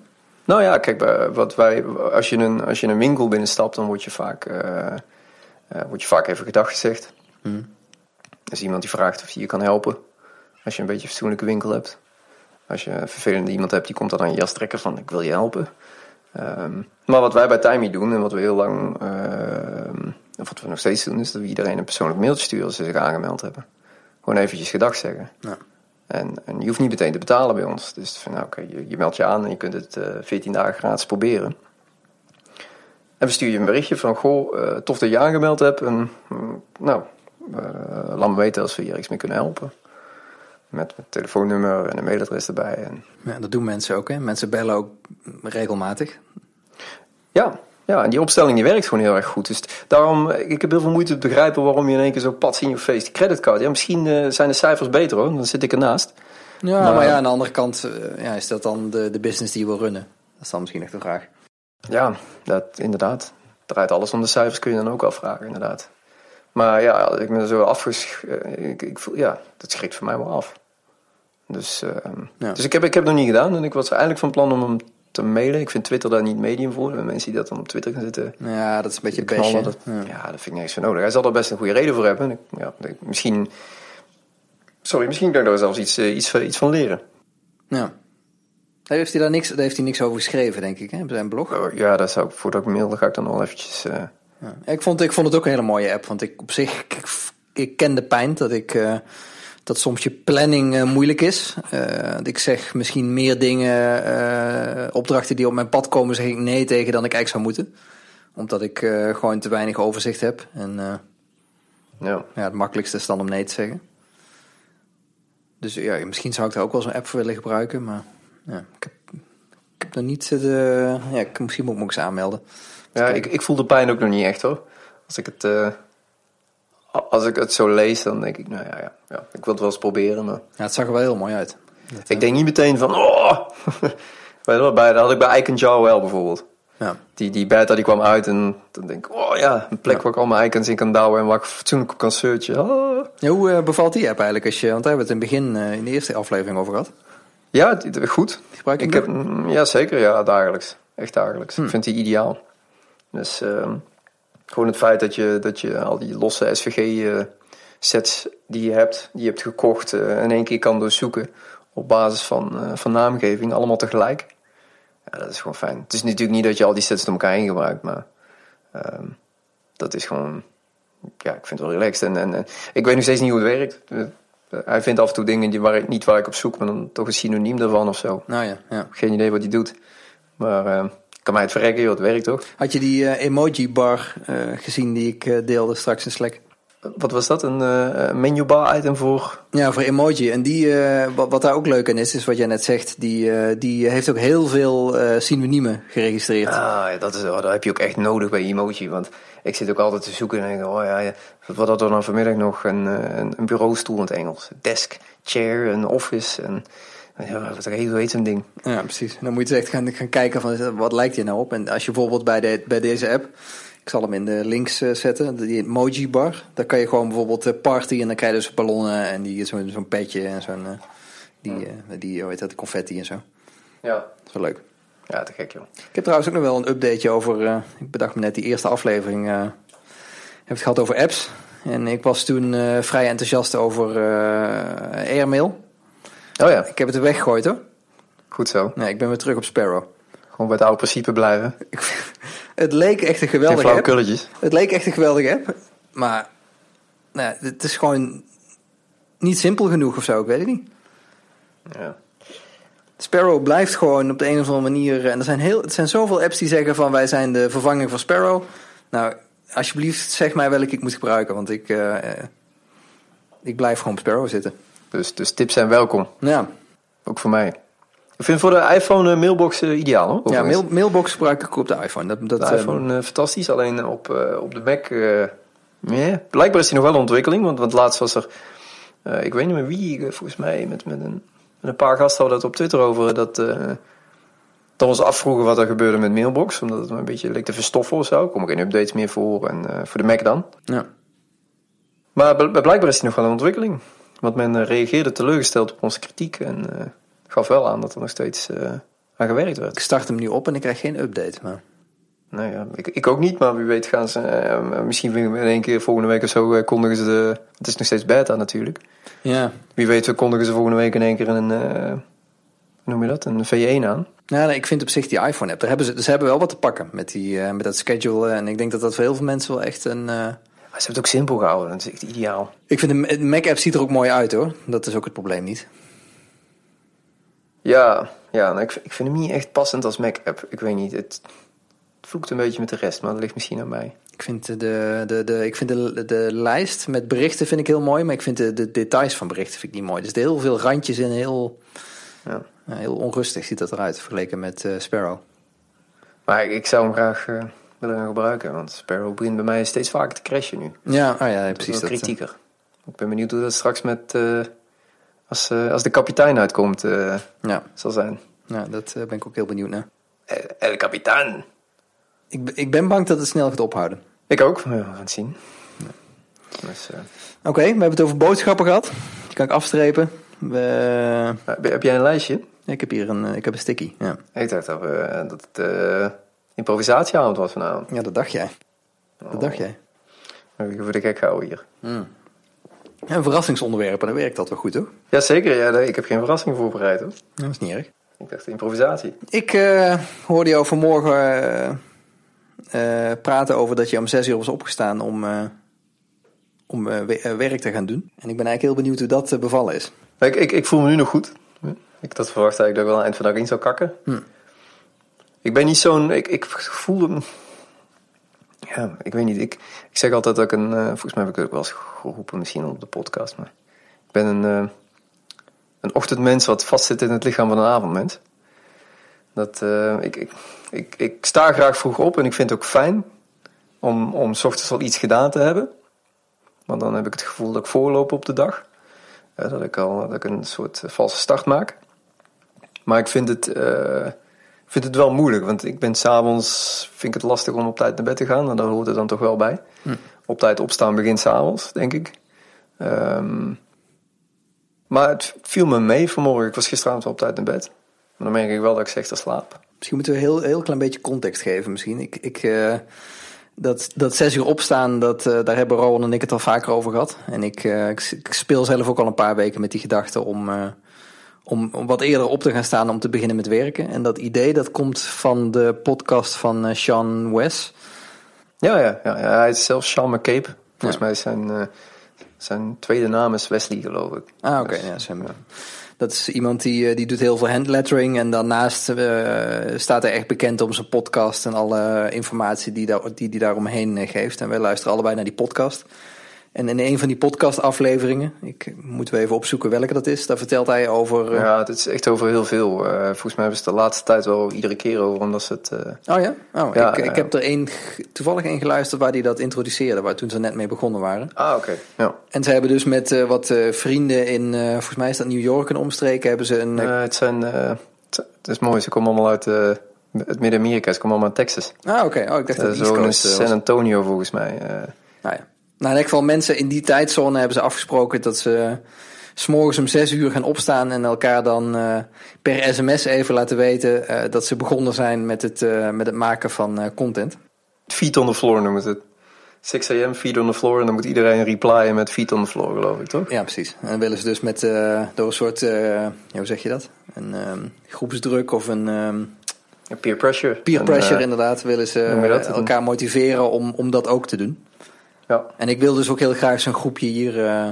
Nou ja, kijk, wat wij, als, je een, als je een winkel binnenstapt, dan word je vaak, uh, uh, word je vaak even gedag gezegd. Hmm. Er is iemand die vraagt of je je kan helpen. Als je een beetje een fatsoenlijke winkel hebt. Als je een vervelende iemand hebt, die komt dan aan je jas trekken van ik wil je helpen. Ehm, maar wat wij bij Timey doen en wat we heel lang, ehm, of wat we nog steeds doen, is dat we iedereen een persoonlijk mailtje sturen als ze zich aangemeld hebben. Gewoon eventjes gedag zeggen. Ja. En, en je hoeft niet meteen te betalen bij ons. Dus van, nou, oké, je, je meldt je aan en je kunt het eh 14 dagen gratis proberen. En we sturen je een berichtje van, goh, eh, tof dat je aangemeld hebt. En mm, nou, eh, laat me weten als we hier iets mee kunnen helpen. Met een telefoonnummer en een mailadres erbij. En Ja, dat doen mensen ook. Hè? Mensen bellen ook regelmatig. Ja, ja, en die opstelling die werkt gewoon heel erg goed. Dus daarom, ik heb heel veel moeite te begrijpen waarom je in één keer zo pats in je face die creditcard. Ja, misschien eh, zijn de cijfers beter hoor, dan zit ik ernaast. Ja, Maar- maar, ja, aan de andere kant eh, ja, is dat dan de, de business die je wil runnen. Dat is dan misschien echt de vraag. Ja, dat inderdaad. Draait alles om de cijfers, kun je dan ook afvragen, inderdaad. Maar ja, ik me zo afgesch... eh, Ik, ik voel, ja, dat schrikt voor mij wel af. Dus, eh, Ja. dus ik, heb, ik heb het nog niet gedaan en ik was eigenlijk van plan om hem te mailen. Ik vind Twitter daar niet medium voor. En mensen die dat dan op Twitter gaan zitten Ja, dat is een beetje knallen, dat, Ja. ja. dat vind ik nergens voor nodig. Hij zal er best een goede reden voor hebben. Ja, misschien... Sorry, misschien kan ik daar zelfs iets, eh, iets, van- iets van leren. Ja. Daar heeft hij daar niks, daar heeft hij niks over geschreven, denk ik, hè, op zijn blog. Oh, Ja, dat zou ik, voordat ik mail, ga ik dan wel eventjes... eh, Ja. Ik, vond, ik vond het ook een hele mooie app. Want ik op zich, ik, ik ken de pijn dat ik eh, dat soms je planning eh, moeilijk is. Eh, ik zeg misschien meer dingen, eh, opdrachten die op mijn pad komen, zeg ik nee tegen dan ik eigenlijk zou moeten. Omdat ik gewoon te weinig overzicht heb. En ja. ja, het makkelijkste is dan om nee te zeggen. Dus ja, misschien zou ik daar ook wel zo'n app voor willen gebruiken. Maar ja, ik heb, ik heb nog niet de. Ja, ik, misschien moet ik me ook eens aanmelden. Ja, ik, ik voel de pijn ook nog niet echt hoor. Als ik het, als ik het zo lees, dan denk ik, nou ja, ja, ja ik wil het wel eens proberen. Maar Ja, het zag er wel heel mooi uit. ik denk niet meteen van, oh! (laughs) Weet je wel, bij, dat had ik bij Icon Jar wel bijvoorbeeld. Ja. Die, die beta die kwam uit en dan denk ik, oh ja, een plek waar ik al mijn icons in kan douwen en waar ik fatsoenlijk op kan searchen. Oh. Ja, hoe eh, bevalt die app eigenlijk? Als je, want daar hebben we het in het begin, eh, in de eerste aflevering over gehad. Ja, goed. Gebruik je Ik heb, ja, zeker. Ja, dagelijks. Echt dagelijks. Ik vind die ideaal. Dus ehm, gewoon het feit dat je, dat je al die losse SVG-sets die je hebt, die je hebt gekocht, eh, in één keer kan doorzoeken op basis van, eh, van naamgeving, allemaal tegelijk. Ja, dat is gewoon fijn. Het is natuurlijk niet dat je al die sets door elkaar heen gebruikt, maar ehm, dat is gewoon, ja, ik vind het wel relaxed. En, en, en ik weet nog steeds niet hoe het werkt. Eh, hij vindt af en toe dingen die waar ik, niet waar ik op zoek, maar dan toch een synoniem daarvan of zo. Nou ja, ja. Geen idee wat hij doet. Maar eh, kan mij het verrekken, joh, het werkt toch? Had je die eh, emoji bar eh, gezien die ik eh, deelde straks in Slack? Wat was dat? Een eh menubar item voor... Ja, voor emoji. En die, wat, wat daar ook leuk aan is, is wat jij net zegt, die, die heeft ook heel veel synoniemen geregistreerd. Ah, ja, dat, is, oh, dat heb je ook echt nodig bij emoji. Want ik zit ook altijd te zoeken en denk, oh ja, ja wat had er dan vanmiddag nog? Een, een, een bureaustoel in het Engels. Desk, chair, een office. En, wat heet, zo'n ding? Ja, precies. En dan moet je dus echt gaan, gaan kijken van wat lijkt hier nou op. En als je bijvoorbeeld bij, de, bij deze app, ik zal hem in de links eh, zetten, die emoji bar. Daar kan je gewoon bijvoorbeeld eh, party en dan krijg je dus ballonnen en die zo'n zo'n petje en zo'n, eh, die, die, hoe heet dat, confetti en zo. Ja. Dat is wel leuk. Ja, te gek joh. Ik heb trouwens ook nog wel een updateje over, ik bedacht me net die eerste aflevering, eh heb het gehad over apps. En ik was toen vrij enthousiast over Airmail. Oh ja, Ik heb het er weggegooid hoor. goed zo. Nee, ik ben weer terug op Sparrow. Gewoon bij het oude principe blijven. (laughs) Het leek echt een geweldige app. kulletjes. Het leek echt een geweldige app. Maar nou, ja, het is gewoon niet simpel genoeg of zo. Ik weet het niet. Ja. Sparrow blijft gewoon op de een of andere manier. En er zijn, heel, er zijn zoveel apps die zeggen van wij zijn de vervanging van Sparrow. Nou, alsjeblieft zeg mij welke ik moet gebruiken. Want ik, eh, eh, ik blijf gewoon op Sparrow zitten. Dus, dus tips zijn welkom. Ja, Ook voor mij. Ik vind voor de iPhone eh, mailbox eh, ideaal hoor. ja mail, mailbox gebruik ik op de iPhone. Dat, dat, De eh, iPhone fantastisch, alleen op, op de Mac. yeah. Blijkbaar is die nog wel in ontwikkeling, want, want laatst was er. ik weet niet meer wie, volgens mij met, met, een, met een paar gasten hadden het op Twitter over. Dat, dat ons afvroegen wat er gebeurde met Mailbox, omdat het een beetje leek te verstoffen of zo. Er komen geen updates meer voor, en voor de Mac dan. ja. Maar bl- blijkbaar is die nog wel in ontwikkeling. Want men eh, reageerde teleurgesteld op onze kritiek en eh, gaf wel aan dat er nog steeds eh, aan gewerkt werd. Ik start hem nu op en ik krijg geen update. Maar Nou ja, ik, ik ook niet, maar wie weet gaan ze... misschien in één keer volgende week of zo kondigen ze de... Het is nog steeds beta natuurlijk. Ja. Wie weet kondigen ze volgende week in één keer een... hoe noem je dat? Een V1 aan. Nou, nee, ik vind op zich die iPhone-app, daar hebben ze, ze hebben wel wat te pakken met, die, met dat schedule. En ik denk dat dat voor heel veel mensen wel echt een... Maar ze hebben het ook simpel gehouden. Dat is echt ideaal. Ik vind de Mac-app ziet er ook mooi uit hoor. Dat is ook het probleem niet. Ja, ja nou, ik, ik vind hem niet echt passend als Mac-app. Ik weet niet, het, het vloekt een beetje met de rest, maar dat ligt misschien aan mij. Ik vind de, de, de, ik vind de, de lijst met berichten vind ik heel mooi, maar ik vind de, de details van berichten vind ik niet mooi. Dus er heel veel randjes in, heel, Ja. ja, heel onrustig ziet dat eruit vergeleken met eh, Sparrow. Maar ik, ik zou hem graag eh, willen gaan gebruiken, want Sparrow begint bij mij steeds vaker te crashen nu. Ja, oh ja, Dat is precies. Dat, kritieker. Ik ben benieuwd hoe dat straks met... eh, als, eh, als de kapitein uitkomt, eh, ja, zal zijn. ja, dat ben ik ook heel benieuwd naar. El, El Capitan. Ik, ben- ik ben bang dat het snel gaat ophouden. Ik ook, we gaan het zien. Dus, Oké, we hebben het over boodschappen gehad. Die kan ik afstrepen. We, heb, heb jij een lijstje? ik heb hier een, ik heb een sticky. Ja. Ik dacht dat, we, dat het improvisatieavond was vanavond. ja, dat dacht jij. Dat dacht jij. Heb ik voor de gek gehouden hier. En verrassingsonderwerpen, dan werkt dat wel goed hoor. Jazeker, ja, ik heb geen verrassing voorbereid hoor. Dat is niet erg. Ik dacht improvisatie. Ik eh, hoorde jou vanmorgen eh, eh, praten over dat je om zes uur was opgestaan om, om we- werk te gaan doen. En ik ben eigenlijk heel benieuwd hoe dat bevallen is. Ik, ik, ik voel me nu nog goed. Ik had verwacht eigenlijk dat ik wel aan het eind van de dag in zou kakken. Ik ben niet zo'n... Ik, ik voel hem... Ja, ik weet niet. Ik, ik zeg altijd dat ik een... eh, volgens mij heb ik het ook wel eens geroepen, misschien op de podcast. Maar ik ben een, eh, een ochtendmens wat vastzit in het lichaam van een avondmens. Dat, eh, ik, ik, ik, ik sta graag vroeg op en ik vind het ook fijn om, om 's al iets gedaan te hebben. Want dan heb ik het gevoel dat ik voorloop op de dag. Dat, ik al, dat ik een soort valse start maak. Maar ik vind het, vind het wel moeilijk. Want ik ben s'avonds, vind ik het lastig om op tijd naar bed te gaan. En daar hoort het dan toch wel bij. Op tijd opstaan begint s'avonds, denk ik. Ehm, maar het viel me mee vanmorgen. Ik was gisteravond wel op tijd naar bed. Maar dan merk ik wel dat ik slechter slaap. Misschien moeten we een heel, heel klein beetje context geven misschien. Ik, ik, eh, dat, dat zes uur opstaan, dat, eh, daar hebben Rowan en ik het al vaker over gehad. En ik, eh, ik, ik speel zelf ook al een paar weken met die gedachte om, om, om wat eerder op te gaan staan om te beginnen met werken. En dat idee dat komt van de podcast van eh, Sean Wes. Ja, ja, ja, ja, hij is zelfs Sean McCabe. Volgens Ja. mij is zijn, eh, zijn tweede naam is Wesley, geloof ik. Ah, oké. Dus, ja. Dat is iemand die, eh, die doet heel veel handlettering. En daarnaast staat hij echt bekend om zijn podcast en alle informatie die hij die, die daaromheen geeft. En wij luisteren allebei naar die podcast. En in een van die podcastafleveringen, ik moet weer even opzoeken welke dat is, daar vertelt hij over. eh, Ja, het is echt over heel veel. Eh, volgens mij hebben ze het de laatste tijd wel iedere keer over, omdat ze het... eh, Oh ja? Oh, Ja, ik, ik heb er één, toevallig één geluisterd waar hij dat introduceerde, waar toen ze net mee begonnen waren. Ah, oké. Ja. En ze hebben dus met wat vrienden in, volgens mij is dat New York en omstreken, hebben ze een... het zijn... het, is mooi, ze komen allemaal uit het Midden-Amerika. Ze komen allemaal uit Texas. ah, oké. Oh, ik dacht dat zo in. San Antonio, volgens mij. Nou ja. Nou, in elk geval mensen in die tijdzone hebben ze afgesproken dat ze s'morgens om zes uur gaan opstaan en elkaar dan eh, per sms even laten weten eh, dat ze begonnen zijn met het, eh, met het maken van eh, content. feet on the floor noemen ze het. 6 a.m. feet on the floor. En dan moet iedereen replyen met feet on the floor, geloof ik, toch? Ja, precies. En dan willen ze dus met eh, door een soort, eh, hoe zeg je dat? Een ehm, groepsdruk of een ehm, Ja, peer pressure. peer En, pressure eh, inderdaad, willen ze eh, elkaar motiveren om, om dat ook te doen. Ja. En ik wil dus ook heel graag zo'n groepje hier eh,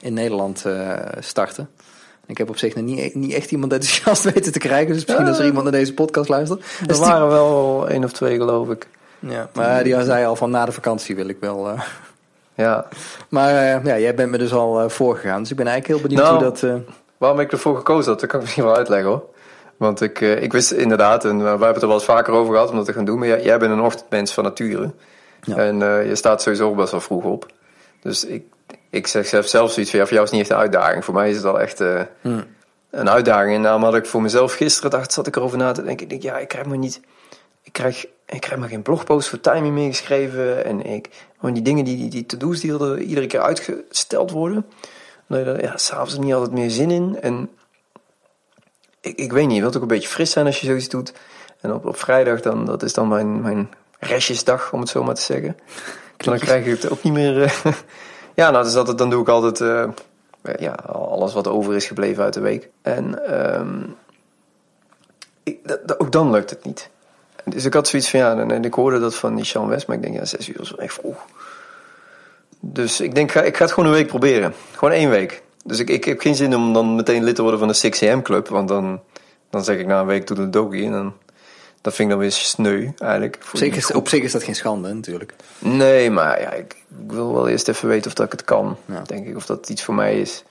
in Nederland eh, starten. Ik heb op zich nog niet, niet echt iemand (laughs) enthousiast weten te krijgen. Dus misschien Ja. als er iemand naar deze podcast luistert. Er Dus die- waren wel één of twee, geloof ik. ja, maar die zei al van na de vakantie wil ik wel. eh. Ja. (laughs) Maar ja, jij bent me dus al voorgegaan. Dus ik ben eigenlijk heel benieuwd Nou, hoe dat... Waarom ik ervoor gekozen had, dat kan ik misschien wel uitleggen hoor. Want ik, ik wist inderdaad, en wij hebben het er wel eens vaker over gehad om dat te gaan doen, maar jij, jij bent een ochtendmens van nature. Ja. En eh, je staat sowieso best wel vroeg op. Dus ik, ik zeg zelf, zelf zoiets van, ja, voor jou is het niet echt een uitdaging. Voor mij is het al echt eh, Hmm. een uitdaging. En daarom had ik voor mezelf gisteren, dacht, zat ik erover na te denken. Ik denk, ja, ik krijg maar niet, ik krijg, ik krijg maar geen blogpost voor timing meer geschreven. En ik, gewoon die dingen, die, die, die to-do's die er iedere keer uitgesteld worden. Er ja, s'avonds niet altijd meer zin in. En ik, ik weet niet, je wilt ook een beetje fris zijn als je zoiets doet. En op, op vrijdag, dan, dat is dan mijn, mijn restjesdag, om het zo maar te zeggen. dan krijg je het ook niet meer... eh, (laughs) ja, nou, dus dat, dan doe ik altijd eh, ja, alles wat over is gebleven uit de week. En ik, dat- dat- ook dan lukt het niet. Dus ik had zoiets van, ja, en, en ik hoorde dat van die Sean West, maar ik denk, ja, zes uur is wel echt vroeg. Dus ik denk, ik ga, ik ga het gewoon een week proberen. Gewoon één week. Dus ik, ik heb geen zin om dan meteen lid te worden van de 6 am club. Want dan, dan zeg ik na een week doe de dogie. En dan, dat vind ik dan weer sneu eigenlijk. Op zich, is, op zich is dat geen schande natuurlijk. Nee, maar ja, ik, ik wil wel eerst even weten of dat ik het kan. Ja. Denk ik, of dat iets voor mij is.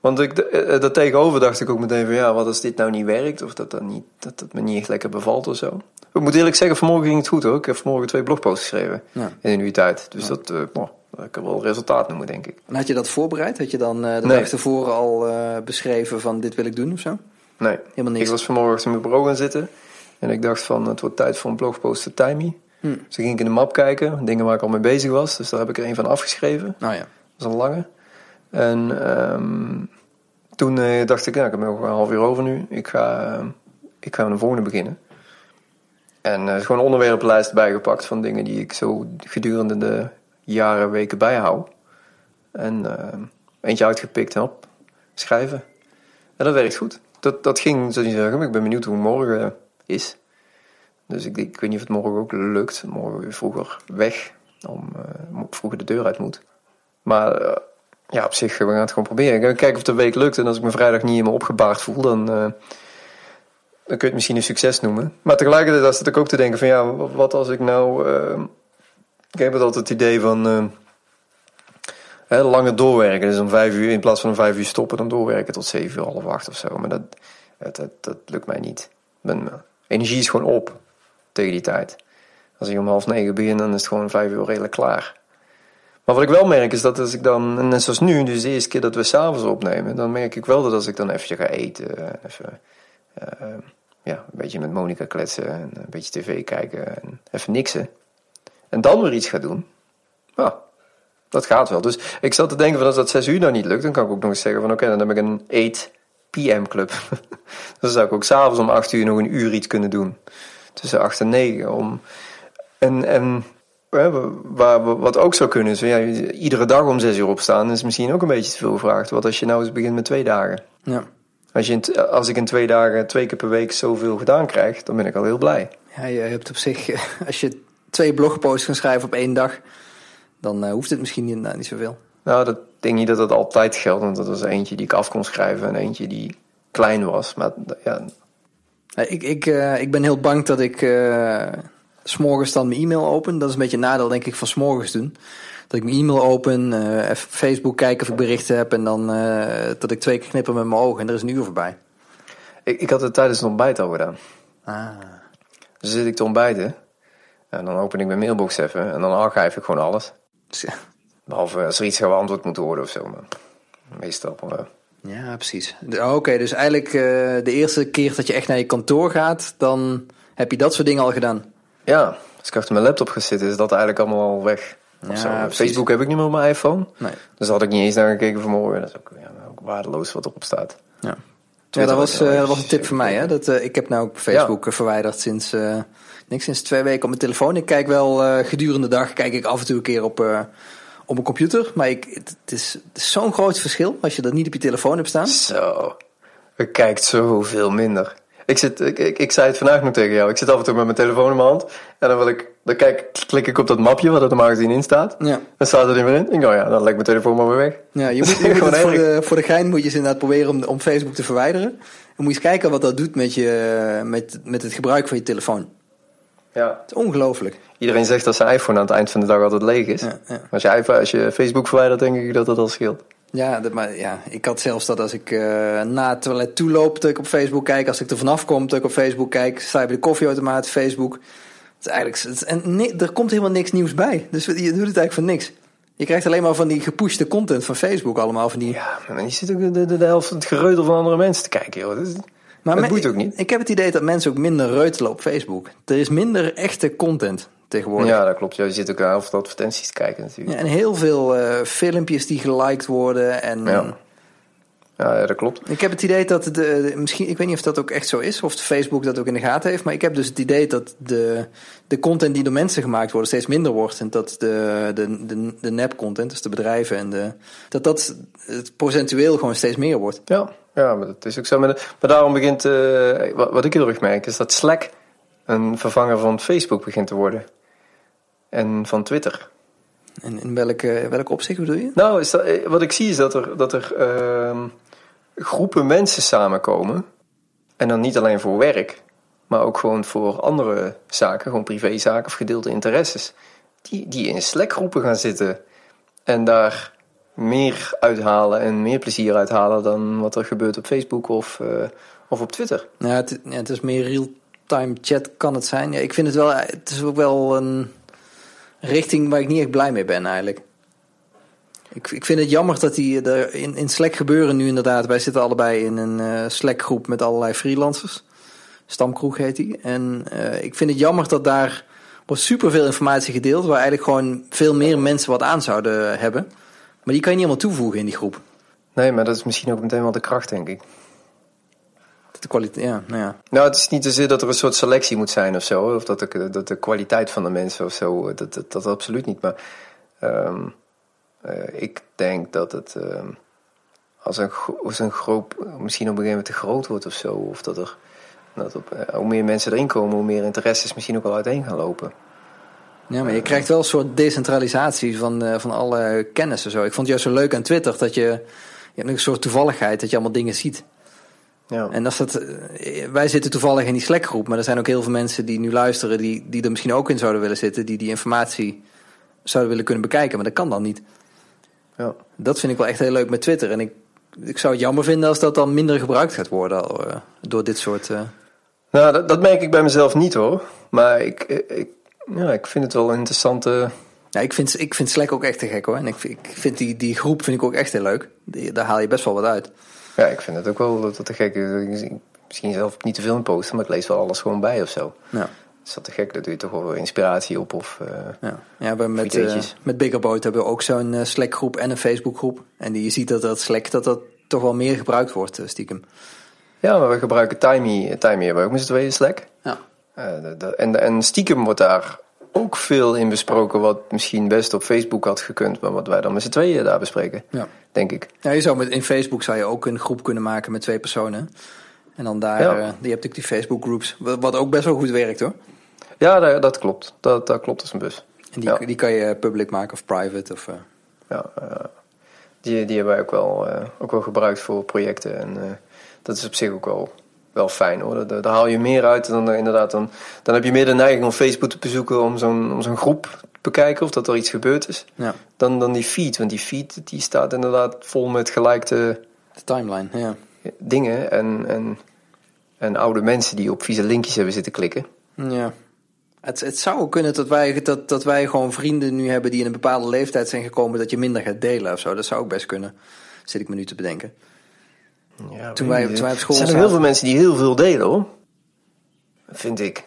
Want ik, eh, dat tegenover dacht ik ook meteen van ja, wat als dit nou niet werkt? Of dat dat, niet, dat, dat me niet echt lekker bevalt of zo. Ik moet eerlijk zeggen, vanmorgen ging het goed hoor. Ik heb vanmorgen twee blogposts geschreven Ja. in een uur tijd. Dus dat, eh oh, dat kan wel resultaat noemen, denk ik. En had je dat voorbereid? Had je dan eh, de Nee. dag ervoor al eh, beschreven van dit wil ik doen of zo? Nee, Helemaal niks. ik was vanmorgen achter mijn bureau gaan zitten. En ik dacht van, het wordt tijd voor een blogpost voor Timey. Hm. Dus toen ging ik in de map kijken, dingen waar ik al mee bezig was. Dus daar heb ik er een van afgeschreven. Nou ja. Dat is een lange. En ehm, toen eh, dacht ik, ja, ik heb nog een half uur over nu. Ik ga, ehm, ik ga met een volgende beginnen. En is gewoon een onderwerpenlijst bijgepakt van dingen die ik zo gedurende de jaren, weken bijhoud. En eentje uitgepikt en op, schrijven. En dat werkt goed. Dat, dat ging, zou ik zeggen, maar ik ben benieuwd hoe morgen is. Dus ik, ik weet niet of het morgen ook lukt. Morgen weer vroeger weg, om, eh, vroeger de deur uit moet. Maar eh, ja, op zich, we gaan het gewoon proberen. Ik ga kijken of de week lukt. En als ik me vrijdag niet helemaal opgebaard voel, dan, eh, dan kun je het misschien een succes noemen. Maar tegelijkertijd zit ik ook te denken van ja, wat als ik nou... eh, ik heb altijd het idee van hè, langer doorwerken. Dus om vijf uur, in plaats van vijf uur stoppen, dan doorwerken tot zeven uur, half acht of zo. Maar dat, dat, dat, lukt mij niet. Mijn energie is gewoon op tegen die tijd. Als ik om half negen begin, dan is het gewoon vijf uur redelijk klaar. Maar wat ik wel merk is dat als ik dan, net zoals nu, dus de eerste keer dat we s'avonds opnemen, dan merk ik wel dat als ik dan even ga eten, en even eh, ja, een beetje met Monica kletsen en een beetje tv kijken en even niksen. En dan weer iets ga doen. Dat gaat wel. Dus ik zat te denken van als dat 6 uur nou niet lukt, dan kan ik ook nog eens zeggen van oké, dan heb ik een 8 PM club. (laughs) dan zou ik ook s'avonds om 8 uur nog een uur iets kunnen doen. Tussen 8 en 9 om en, en waar, we- wat ook zou kunnen is, ja, iedere dag om 6 uur opstaan is misschien ook een beetje te veel gevraagd. Wat als je nou eens begint met twee dagen? Ja. Als, je in als ik in twee dagen, twee keer per week zoveel gedaan krijg, dan ben ik al heel blij. ja, je hebt op zich, (laughs) als je twee blogposts kan schrijven op één dag, dan eh, hoeft het misschien niet, nou, niet zoveel. Nou, dat denk niet dat dat altijd geldt, want dat was eentje die ik af kon schrijven en eentje die klein was. Maar ja, Eh, Ik, ik, eh, ik ben heel bang dat ik eh, s'morgens dan mijn e-mail open. Dat is een beetje een nadeel, denk ik, van s'morgens doen. Dat ik mijn e-mail open, eh, even Facebook kijken of ik berichten heb. En dan dat ik twee keer knipper met mijn ogen en er is een uur voorbij. ik, ik had het tijdens het ontbijt al gedaan. Ah. Dus zit ik te ontbijten en dan open ik mijn mailbox even en dan archive ik gewoon alles. Dus ja. Behalve als er iets geantwoord moet worden of zo, maar meestal... eh, Ja, precies. Oh, Oké, dus eigenlijk eh, de eerste keer dat je echt naar je kantoor gaat, dan heb je dat soort dingen al gedaan. Ja, als ik achter mijn laptop ga zitten, is dat eigenlijk allemaal al weg. Ja. Facebook heb ik niet meer op mijn iPhone. Nee. Dus had ik niet eens naar gekeken vanmorgen. Dat is ook, ja, ook waardeloos wat erop staat. Ja. Dat was, was eh, heel dat was een tip voor mij. Hè? Dat, eh, ik heb nou ook Facebook eh, verwijderd sinds, eh, niks, sinds twee weken op mijn telefoon. Ik kijk wel eh, gedurende de dag, kijk ik af en toe een keer op, eh, op mijn computer. Maar ik, het, is, zo'n groot verschil als je dat niet op je telefoon hebt staan. Zo, ik kijk zoveel minder. Ik, zit, ik, ik, ik zei het vandaag nog tegen jou. Ik zit af en toe met mijn telefoon in mijn hand. En dan wil ik, dan kijk, klik ik op dat mapje wat er normaal gezien in staat. Ja. Dan staat er weer in. Ik denk, oh ja, dan leg ik mijn telefoon maar weer weg. Ja, je (laughs) moet, je moet voor, de, voor de gein moet je eens inderdaad proberen om, om Facebook te verwijderen. En moet je eens kijken wat dat doet met, je, met, met het gebruik van je telefoon. Ja. Het is ongelooflijk. Iedereen zegt dat zijn iPhone aan het eind van de dag altijd leeg is. Ja, ja. Als, je, iPhone- als je Facebook verwijdert, denk ik dat dat al scheelt. Ja, dat, maar ja, ik had zelfs dat als ik eh, na het toilet toe loop, dat ik op Facebook kijk. Als ik er vanaf kom, dat ik op Facebook kijk. Sta je bij de koffieautomaat, Facebook. Het is eigenlijk, het is- en er komt helemaal niks nieuws bij. Dus je doet het eigenlijk voor niks. Je krijgt alleen maar van die gepushte content van Facebook allemaal. Van die, Ja, maar je zit ook de, de, de helft van het gereutel van andere mensen te kijken, joh. Dat is, maar het me- boeit ook niet. Ik heb het idee dat mensen ook minder reutelen op Facebook. Er is minder echte content tegenwoordig. Ja, dat klopt. Ja, je zit ook van de advertenties te kijken natuurlijk. Ja, en heel veel eh, filmpjes die geliked worden. En Ja. Ja, ja, dat klopt. Ik heb het idee dat de, de- misschien, ik weet niet of dat ook echt zo is, of Facebook dat ook in de gaten heeft, maar ik heb dus het idee dat de, de content die door mensen gemaakt wordt steeds minder wordt. En dat de, de, de, de nep-content, dus de bedrijven en de. dat dat het procentueel gewoon steeds meer wordt. Ja, ja maar dat is ook zo. Maar, daarom begint, eh, wat, wat ik heel erg merk, is dat Slack een vervanger van Facebook begint te worden. En van Twitter. En in welke, welk opzicht bedoel je? Nou, is dat, eh, wat ik zie is dat er, dat er ehm, groepen mensen samenkomen. En dan niet alleen voor werk, maar ook gewoon voor andere zaken, gewoon privézaken of gedeelde interesses. Die, die in Slack-groepen gaan zitten en daar meer uithalen en meer plezier uithalen dan wat er gebeurt op Facebook of, eh, of op Twitter. Ja, het, ja, het is meer real-time chat kan het zijn. Ja, ik vind het wel, het is ook wel een richting waar ik niet echt blij mee ben eigenlijk. Ik, ik vind het jammer dat die er in, in Slack gebeuren nu inderdaad. Wij zitten allebei in een eh, Slack-groep met allerlei freelancers. Stamkroeg heet die. En eh, ik vind het jammer dat daar wordt superveel informatie gedeeld... waar eigenlijk gewoon veel meer mensen wat aan zouden hebben. Maar die kan je niet allemaal toevoegen in die groep. Nee, maar dat is misschien ook meteen wel de kracht, denk ik. De kwaliteit, ja, nou ja. Nou, het is niet zozeer dat er een soort selectie moet zijn of zo. Of dat de, dat de kwaliteit van de mensen of zo. Dat, dat, dat absoluut niet. Maar ehm, eh, ik denk dat het. ehm, als, een, als een groep misschien op een gegeven moment te groot wordt of zo. Of dat er. Dat op, eh, hoe meer mensen erin komen, hoe meer interesses misschien ook wel uiteen gaan lopen. Ja, maar je krijgt wel een soort decentralisatie van, eh, van alle kennis en zo. Ik vond het juist zo leuk aan Twitter dat je, je hebt een soort toevalligheid dat je allemaal dingen ziet. Ja. En als dat, eh, wij zitten toevallig in die Slack-groep, maar er zijn ook heel veel mensen die nu luisteren die, die er misschien ook in zouden willen zitten, die die informatie zouden willen kunnen bekijken, maar dat kan dan niet. ja. Dat vind ik wel echt heel leuk met Twitter. En ik, ik zou het jammer vinden als dat dan minder gebruikt gaat worden eh, door dit soort. Nou, dat, dat merk ik bij mezelf niet hoor. Maar ik, ik, ja, ik vind het wel een interessante. Ja, ik vind, ik vind Slack ook echt te gek hoor. En ik, vind- ik vind die, die groep vind ik ook echt heel leuk. Die, daar haal je best wel wat uit. Ja, ik vind het ook wel dat het te gek is. Misschien zelf niet te veel in posten, maar ik lees wel alles gewoon bij of zo. Ja, Is dat te gek? Dat doe je toch wel inspiratie op. Of, eh, ja. ja we met, eh, met Bigger Boat hebben we ook zo'n eh, Slack groep en een Facebook groep. En die, je ziet dat dat Slack dat dat toch wel meer gebruikt wordt stiekem. Ja, maar we gebruiken Timey. Timey hebben we ook met z'n tweeën Slack. Ja. Eh, en, en stiekem wordt daar ook veel in besproken wat misschien best op Facebook had gekund. Maar wat wij dan met z'n tweeën daar bespreken, Ja. denk ik. Ja, je zou met, in Facebook zou je ook een groep kunnen maken met twee personen. En dan daar, Ja. eh, je hebt natuurlijk die Facebook groups, wat ook best wel goed werkt hoor. Ja, dat, dat klopt. Dat, dat klopt als een bus. En die, Ja. die kan je public maken of private. Of, eh, Ja, eh, die, die hebben wij ook wel, eh, ook wel gebruikt voor projecten. En eh, dat is op zich ook wel, wel fijn hoor. Daar, daar haal je meer uit dan inderdaad. Dan, dan heb je meer de neiging om Facebook te bezoeken om zo'n, om zo'n groep te bekijken of dat er iets gebeurd is. ja, Dan, dan die feed. Want die feed die staat inderdaad vol met gelijkte de timeline. Ja. dingen. En, en, en oude mensen die op vieze linkjes hebben zitten klikken. Ja. Het, het zou ook kunnen dat wij, dat, dat wij gewoon vrienden nu hebben die in een bepaalde leeftijd zijn gekomen, dat je minder gaat delen of zo. Dat zou ook best kunnen. Zit ik me nu te bedenken. Ja, Toen weet wij- niet. toen wij op school Er zijn heel veel mensen die heel veel delen hoor. Vind ik.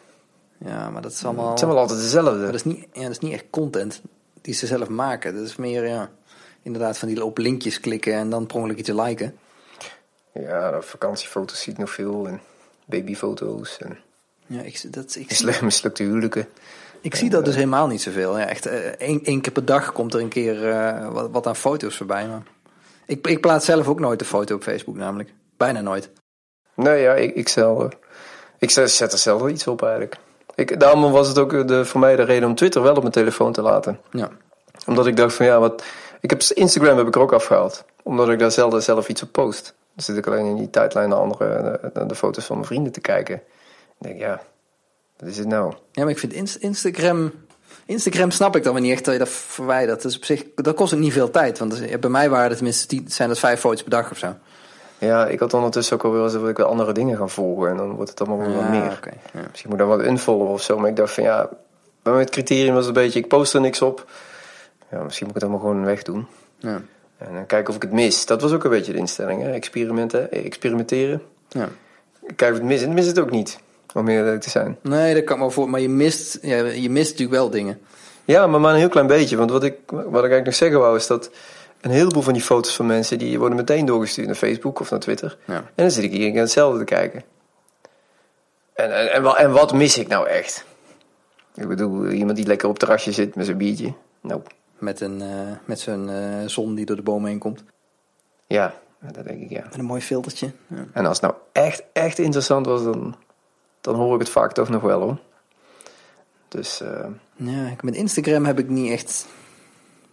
Ja, maar dat is allemaal. Het zijn wel altijd dezelfde. dat, is niet, ja, dat is niet echt content die ze zelf maken. Dat is meer, ja, inderdaad van die op linkjes klikken en dan per iets liken. Ja, vakantiefoto's zie ik nog veel. En babyfoto's. En Ja, ik, dat, ik, zie, mislu- mislukte huwelijken. ik zie dat dus helemaal niet zoveel. Ja, echt eh, één, één keer per dag komt er een keer eh, wat, wat aan foto's voorbij. Maar ik, ik plaats zelf ook nooit een foto op Facebook namelijk. Bijna nooit. Nee, ja, ik, ik, zelf, ik zet zet er zelf wel iets op eigenlijk. Ik, daarom was het ook de, voor mij de reden om Twitter wel op mijn telefoon te laten. Ja. Omdat ik dacht van ja, wat... Ik heb, Instagram heb ik er ook afgehaald. Omdat ik daar zelden zelf iets op post. Dan zit ik alleen in die tijdlijn naar andere, de, de foto's van mijn vrienden te kijken. Ik denk, ja, wat is het nou? Ja, maar ik vind Inst- Instagram... Instagram snap ik dan weer niet echt dat je dat verwijdert. Dat, is op zich, dat kost ook niet veel tijd. Want bij mij waren het tenminste zijn dat vijf foto's per dag of zo. Ja, ik had ondertussen ook alweer eens dat ik wel andere dingen gaan volgen. En dan wordt het allemaal wel wat meer. oké, ja. Misschien moet ik dan wat unfollowen of zo. Maar ik dacht van ja, bij mij het criterium was een beetje, ik post er niks op. Ja, misschien moet ik het allemaal gewoon wegdoen. Ja. En dan kijken of ik het mis. Dat was ook een beetje de instelling, hè? Experimenten, eh, experimenteren. Ja. Kijken of ik het mis. En ik mis het ook niet, om eerlijk te zijn. Nee, dat kan me voor. Maar je mist, ja, je mist natuurlijk wel dingen. Ja, maar maar een heel klein beetje. Want wat ik, wat ik eigenlijk nog zeggen wou is dat... een heleboel van die foto's van mensen die worden meteen doorgestuurd naar Facebook of naar Twitter. Ja. En dan zit ik hier hetzelfde te kijken. En, en, en, en wat mis ik nou echt? Ik bedoel, iemand die lekker op het terrasje zit met zijn biertje. Nou, Met, een, eh, met zo'n eh, zon die door de bomen heen komt. ja, dat denk ik ja. Met een mooi filtertje. Ja. En als het nou echt, echt interessant was, dan, dan hoor ik het vaak toch nog wel hoor. Dus eh, Ja, met Instagram heb ik niet echt,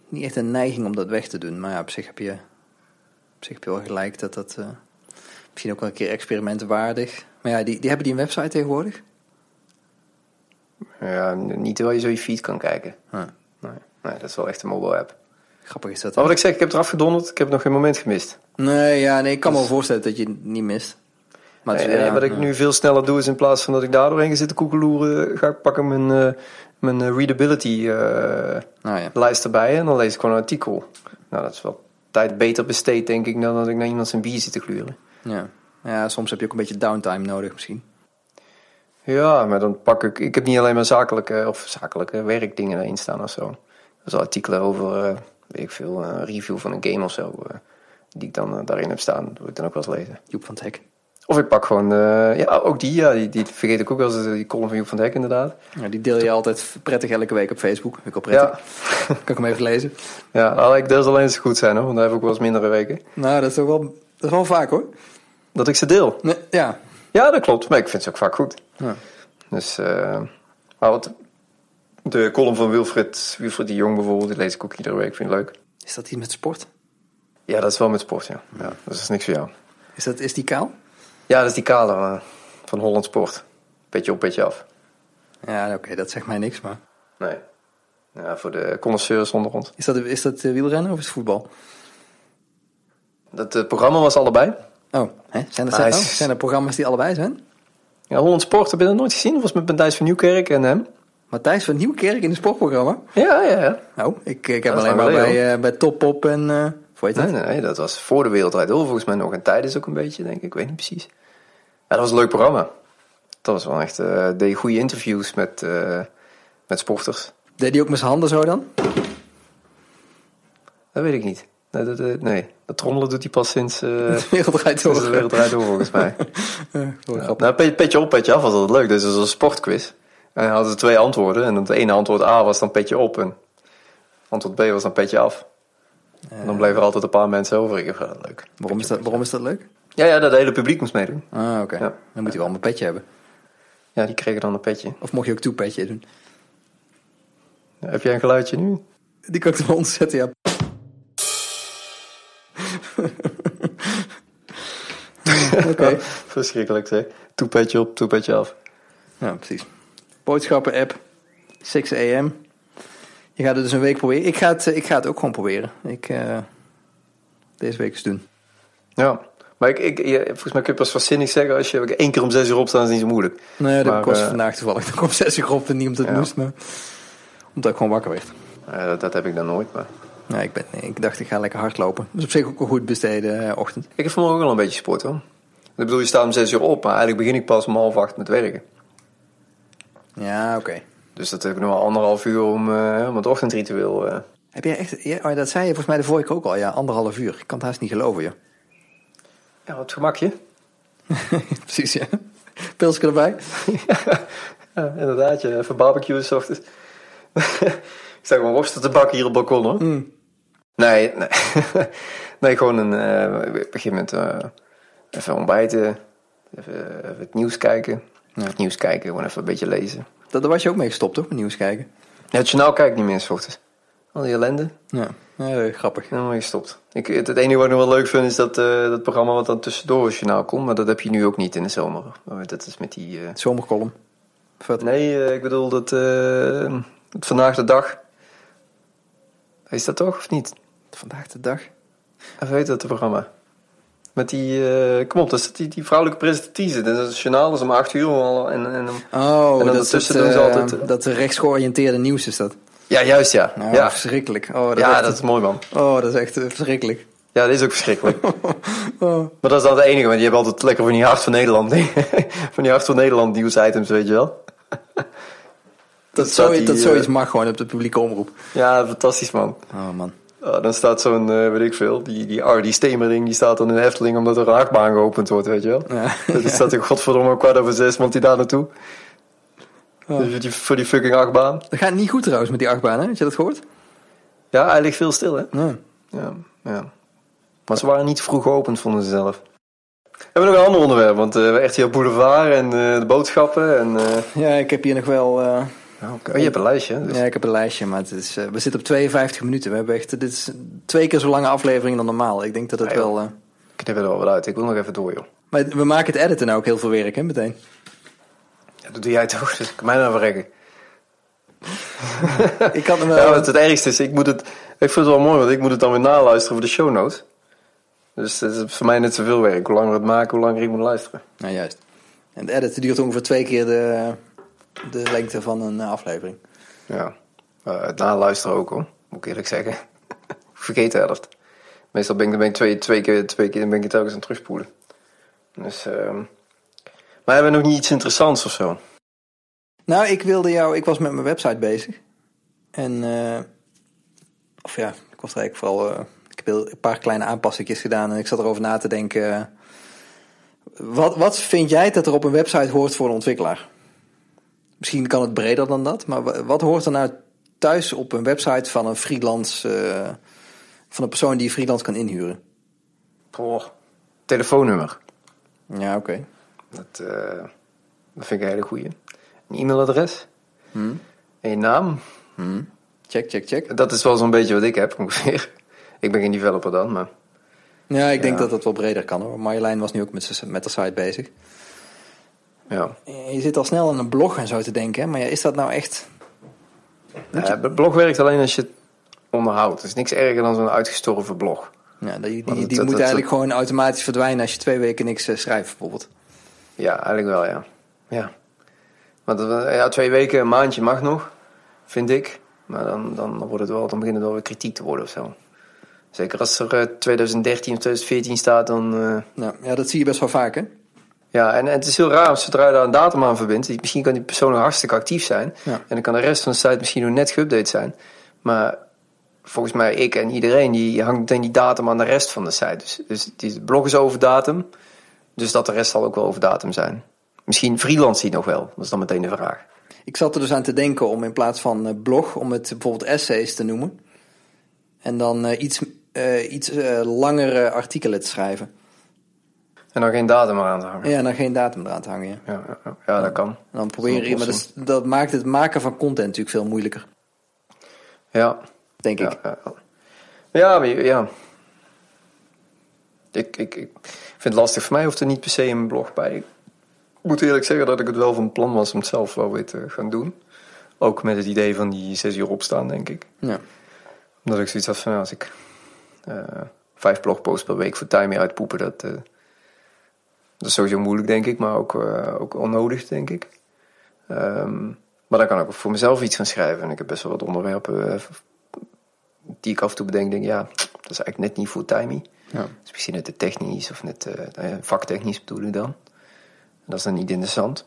niet echt een neiging om dat weg te doen. Maar ja, op zich heb je, op zich heb je wel gelijk dat dat eh, misschien ook wel een keer experimentenwaardig. Maar ja, die, die hebben die een website tegenwoordig. ja, niet terwijl je zo je feed kan kijken. Huh. Nee, nee, dat is wel echt een mobile app. Grappig is dat. Maar wat ik zeg, ik heb eraf gedonderd. Ik heb nog geen moment gemist. Nee, ja, nee, ik kan me wel voorstellen dat je het niet mist. Maar het- ja, wat ik nu veel sneller doe is in plaats van dat ik daar doorheen ga zitten koekeloeren, ga ik pakken mijn, eh, mijn eh, readability eh, Nou ja. lijst erbij en dan lees ik gewoon een artikel. Nou, dat is wel tijd beter besteed, denk ik, dan dat ik naar iemand zijn bier zit te gluren. Ja. ja, soms heb je ook een beetje downtime nodig misschien. Ja, maar dan pak ik... Ik heb niet alleen maar zakelijke of zakelijke werkdingen erin staan of zo. Dus artikelen over, eh, weet ik veel, een review van een game of zo. eh, die ik dan eh, daarin heb staan, dat wil ik dan ook wel eens lezen. Joep van het Hek. Of ik pak gewoon, eh, ja, ook die, ja, die, die vergeet ik ook wel eens, eh, die column van Joep van Hek inderdaad. Ja, die deel je altijd prettig elke week op Facebook. Ik wel prettig. Ja, (laughs) Kan ik hem even lezen? ja ik deel ze alleen eens goed zijn hoor, want daar heb ik ook wel eens mindere weken. Nou, dat is toch wel, dat is wel vaak hoor. Dat ik ze deel. Nee, ja. Ja, dat klopt, maar ik vind ze ook vaak goed. ja. Dus, eh, maar wat, de column van Wilfred, Wilfred de Jong bijvoorbeeld, die lees ik ook iedere week, vind ik leuk. Is dat iets met sport? Ja, dat is wel met sport, ja. ja dus dat is niks voor jou. Is, dat, is die kaal? Ja, dat is die kale eh, van Holland Sport. Petje op, petje af. Ja, oké, dat zegt mij niks, maar... Nee. Ja, voor de connoisseurs onder ons. Is dat, is dat eh, wielrennen of is het voetbal? Dat eh, programma was allebei. Oh, hè? Zijn, er, Hij zijn, is- oh, zijn er programma's die allebei zijn? Ja, Holland Sport, heb je dat nooit gezien? Dat was met Matthijs van Nieuwkerk en hem. Matthijs van Nieuwkerk in het sportprogramma? Ja, ja, ja. Oh, ik, ik heb Dat alleen maar bij, bij Top Pop en... hoe heet dat? Nee, nee, nee, dat was voor de Wereldrijd Door volgens mij nog. En tijdens ook een beetje, denk ik. Ik weet niet precies. Ja, dat was een leuk programma. Dat was wel echt... eh deed goede interviews met, eh, met sporters. Deed hij ook met zijn handen zo dan? Dat weet ik niet. Nee, dat, eh, nee. dat trommelen doet hij pas sinds, eh (laughs) De wereld draait sinds door. de Wereldrijd Door volgens mij. (laughs) Ja. Nou, pe- petje op, petje af was altijd leuk. Dus het was een sportquiz. En dan hadden ze twee antwoorden. En het ene antwoord A was dan petje op. En antwoord B was dan petje af. En dan bleven er altijd een paar mensen over. Ik dacht, ah, leuk. Waarom is, dat, waarom is dat leuk? Ja, ja, dat hele publiek moest meedoen. Ah, oké. Ja. Dan moet hij wel een petje hebben. Ja, die kregen dan een petje. Of mocht je ook toepetje doen? Heb jij een geluidje nu? Die kan ik er wel ontzetten, ja. (laughs) Oké. Verschrikkelijk zeg. Toe petje op, toe petje af. Ja, precies. Boodschappen-app. 6 am. Je gaat het dus een week proberen. Ik ga het, eh, ik ga het ook gewoon proberen. Ik, eh, deze week eens doen. Ja. Maar ik, ik, je- volgens mij kun je pas zinnig zeggen als je één keer om zes uur opstaat, is niet zo moeilijk. Nee, dat kost eh, vandaag toevallig. Ik kom 6 uur op en niet omdat het Ja. moest, maar omdat ik gewoon wakker werd. Dat, dat heb ik dan nooit. Maar Ja, ik, ben, nee, ik dacht, ik ga lekker hardlopen. Dat is op zich ook een goed besteden ochtend. ik heb vanmorgen ook wel een beetje sport hoor. Ik bedoel, je staat om zes uur op, maar eigenlijk begin ik pas om half acht met werken. Ja, oké. Dus dat heb ik nog wel anderhalf uur om, om het ochtendritueel. eh. Heb jij echt... Ja, oh, dat zei je volgens mij de vorige keer ook al. Ja, anderhalf uur. Ik kan het haast niet geloven, joh. Ja, wat gemakje. (laughs) Precies, ja. Pilsje erbij. (laughs) Ja, inderdaad. Ja. Even barbecue s ochtends. (laughs) ik sta gewoon worsten te bakken hier op het balkon hoor. Mm. Nee, nee. nee, gewoon een, ik begin met even ontbijten. Even, even het nieuws kijken. Ja. Het nieuws kijken, gewoon even een beetje lezen. Dat, daar was je ook mee gestopt, toch? Met nieuws kijken. Ja, het journaal kijk ik niet meer s ochtends. Al die ellende. Ja, ja eh, grappig. Helemaal gestopt. Ik, het, het enige wat ik nog wel leuk vind is dat, eh, dat programma wat dan tussendoor het journaal komt. Maar dat heb je nu ook niet in de zomer. Dat is met die... eh, Zomerkolom. Vet. Nee, ik bedoel dat Vandaag de Dag. Is dat toch of niet? Vandaag de dag. Of heet dat het programma? Met die, eh, kom op, dat is die, die vrouwelijke presentatrice. Dat het journaal, is om acht uur al. En, en, Oh, En dan dat, is het, doen ze eh, altijd, eh, dat rechtsgeoriënteerde nieuws is dat. ja, juist ja. Nou, ja, verschrikkelijk. Oh, dat, ja echt, dat is mooi man. oh, dat is echt verschrikkelijk. Ja, dat is ook verschrikkelijk. (laughs) Oh. maar dat is dan het enige, want je hebt altijd lekker van die Hart van Nederland. (laughs) van die Hart van Nederland nieuwsitems, weet je wel. Dat, die, dat zoiets mag gewoon op de publieke omroep. Ja, fantastisch man. Oh man. Dan staat zo'n, eh, weet ik veel, die, die Ardy Stemering, die staat dan in de Efteling omdat er een achtbaan geopend wordt, weet je wel. Ja. Dus staat er godverdomme om kwart over zes, want die daar naartoe. Oh. Dus die, voor die fucking achtbaan. Dat gaat niet goed trouwens met die achtbaan, hè? Had je dat gehoord? Ja, hij ligt veel stil, hè? Ja. Ja, ja. Maar ze waren niet vroeg geopend, vonden ze zelf. Hebben we nog een ander onderwerp? Want uh, RTL Boulevard en eh, de boodschappen en... eh, Ja, ik heb hier nog wel... eh, Oh, je hebt een lijstje? Dus... Ja, ik heb een lijstje, maar het is, eh, we zitten op 52 minuten. We hebben echt, dit is twee keer zo lange aflevering dan normaal. Ik denk dat het Ja, joh. wel... eh, Ik knip er wel wat uit. Ik wil nog even door, joh. maar we maken het editen nou ook heel veel werk, hè, meteen. Ja, dat doe jij toch? Dus ik kan mij nou verrekken. (laughs) Ik kan hem (laughs) Ja, wel... wat het ergste is, ik moet het... Ik vind het wel mooi, want ik moet het dan weer naluisteren voor de show notes. Dus het is voor mij net zoveel werk. Hoe langer we het maken, hoe langer ik moet luisteren. Nou, juist. En het editen duurt ongeveer twee keer de, de lengte van een eh, aflevering. Ja. Eh, het naluisteren ook, hoor. Moet ik eerlijk zeggen. (laughs) vergeet de helft. Meestal ben ik, dan ben ik twee, twee keer, twee keer dan ben ik telkens aan het terugspoelen. Dus, ehm Maar hebben we nog niet iets interessants of zo? Nou, ik wilde jou... Ik was met mijn website bezig. En... eh, of ja, ik was er eigenlijk vooral... ik heb een paar kleine aanpassingen gedaan. En ik zat erover na te denken... wat, wat vind jij dat er op een website hoort voor een ontwikkelaar? Misschien kan het breder dan dat. Maar wa- wat hoort er nou thuis op een website van een freelance... eh, van een persoon die freelance kan inhuren? Goh. Telefoonnummer. Ja, oké. Dat, eh, dat vind ik een hele goeie. Een e-mailadres. En je naam. Check, check, check. Dat is wel zo'n beetje wat ik heb ongeveer. Ik ben geen developer dan, maar... Ja, ik denk dat dat wel breder kan hoor. Marjolein was nu ook met, met de site bezig. Ja. Je zit al snel aan een blog en zo te denken, maar ja, is dat nou echt... Ja, blog werkt alleen als je het onderhoudt. Het is niks erger dan zo'n uitgestorven blog. Ja, die die, moet eigenlijk gewoon automatisch verdwijnen als je twee weken niks eh, schrijft bijvoorbeeld. Ja, eigenlijk wel, ja. Ja. Want dat- ja, twee weken, een maandje mag nog, vind ik. Maar dan, dan, wordt het wel, dan begint het wel weer kritiek te worden of zo. Zeker als er eh, 2013 of 2014 staat, dan... eh, Nou, ja, dat zie je best wel vaak hè. Ja, en, en het is heel raar, als zodra je daar een datum aan verbindt, misschien kan die persoon nog hartstikke actief zijn. Ja. En dan kan de rest van de site misschien nog net geüpdate zijn. Maar volgens mij, ik en iedereen, die hangt meteen die datum aan de rest van de site. Dus, dus die blog is over datum, dus dat de rest zal ook wel over datum zijn. Misschien freelance die nog wel, dat is dan meteen de vraag. Ik zat er dus aan te denken om in plaats van eh, blog, om het bijvoorbeeld essays te noemen. En dan eh, iets, eh, iets langere artikelen te schrijven. En dan geen datum aan te hangen. Ja, en dan geen datum eraan te hangen. Ja. Ja, ja, dat kan. En dan is een maar dat, is- dat maakt het maken van content natuurlijk veel moeilijker, Ja, denk ik. Ja, ja, maar je-. Ik, ik, ik vind het lastig. Voor mij hoeft er niet per se een blog bij. Ik moet eerlijk zeggen dat ik het wel van plan was om het zelf wel weer te gaan doen. Ook met het idee van die zes uur opstaan, denk ik. Ja. Omdat ik zoiets had van, nou, als ik eh, vijf blogposts per week voor time uitpoepen, dat, eh, dat is sowieso moeilijk, denk ik. Maar ook, eh, ook onnodig, denk ik. Ehm, maar dan kan ik ook voor mezelf iets gaan schrijven. En ik heb best wel wat onderwerpen eh, die ik af en toe bedenk. Denk, ja, dat is eigenlijk net niet fulltime. Ja. Is misschien net te technisch of net eh, vaktechnisch bedoel ik dan. En dat is dan niet interessant.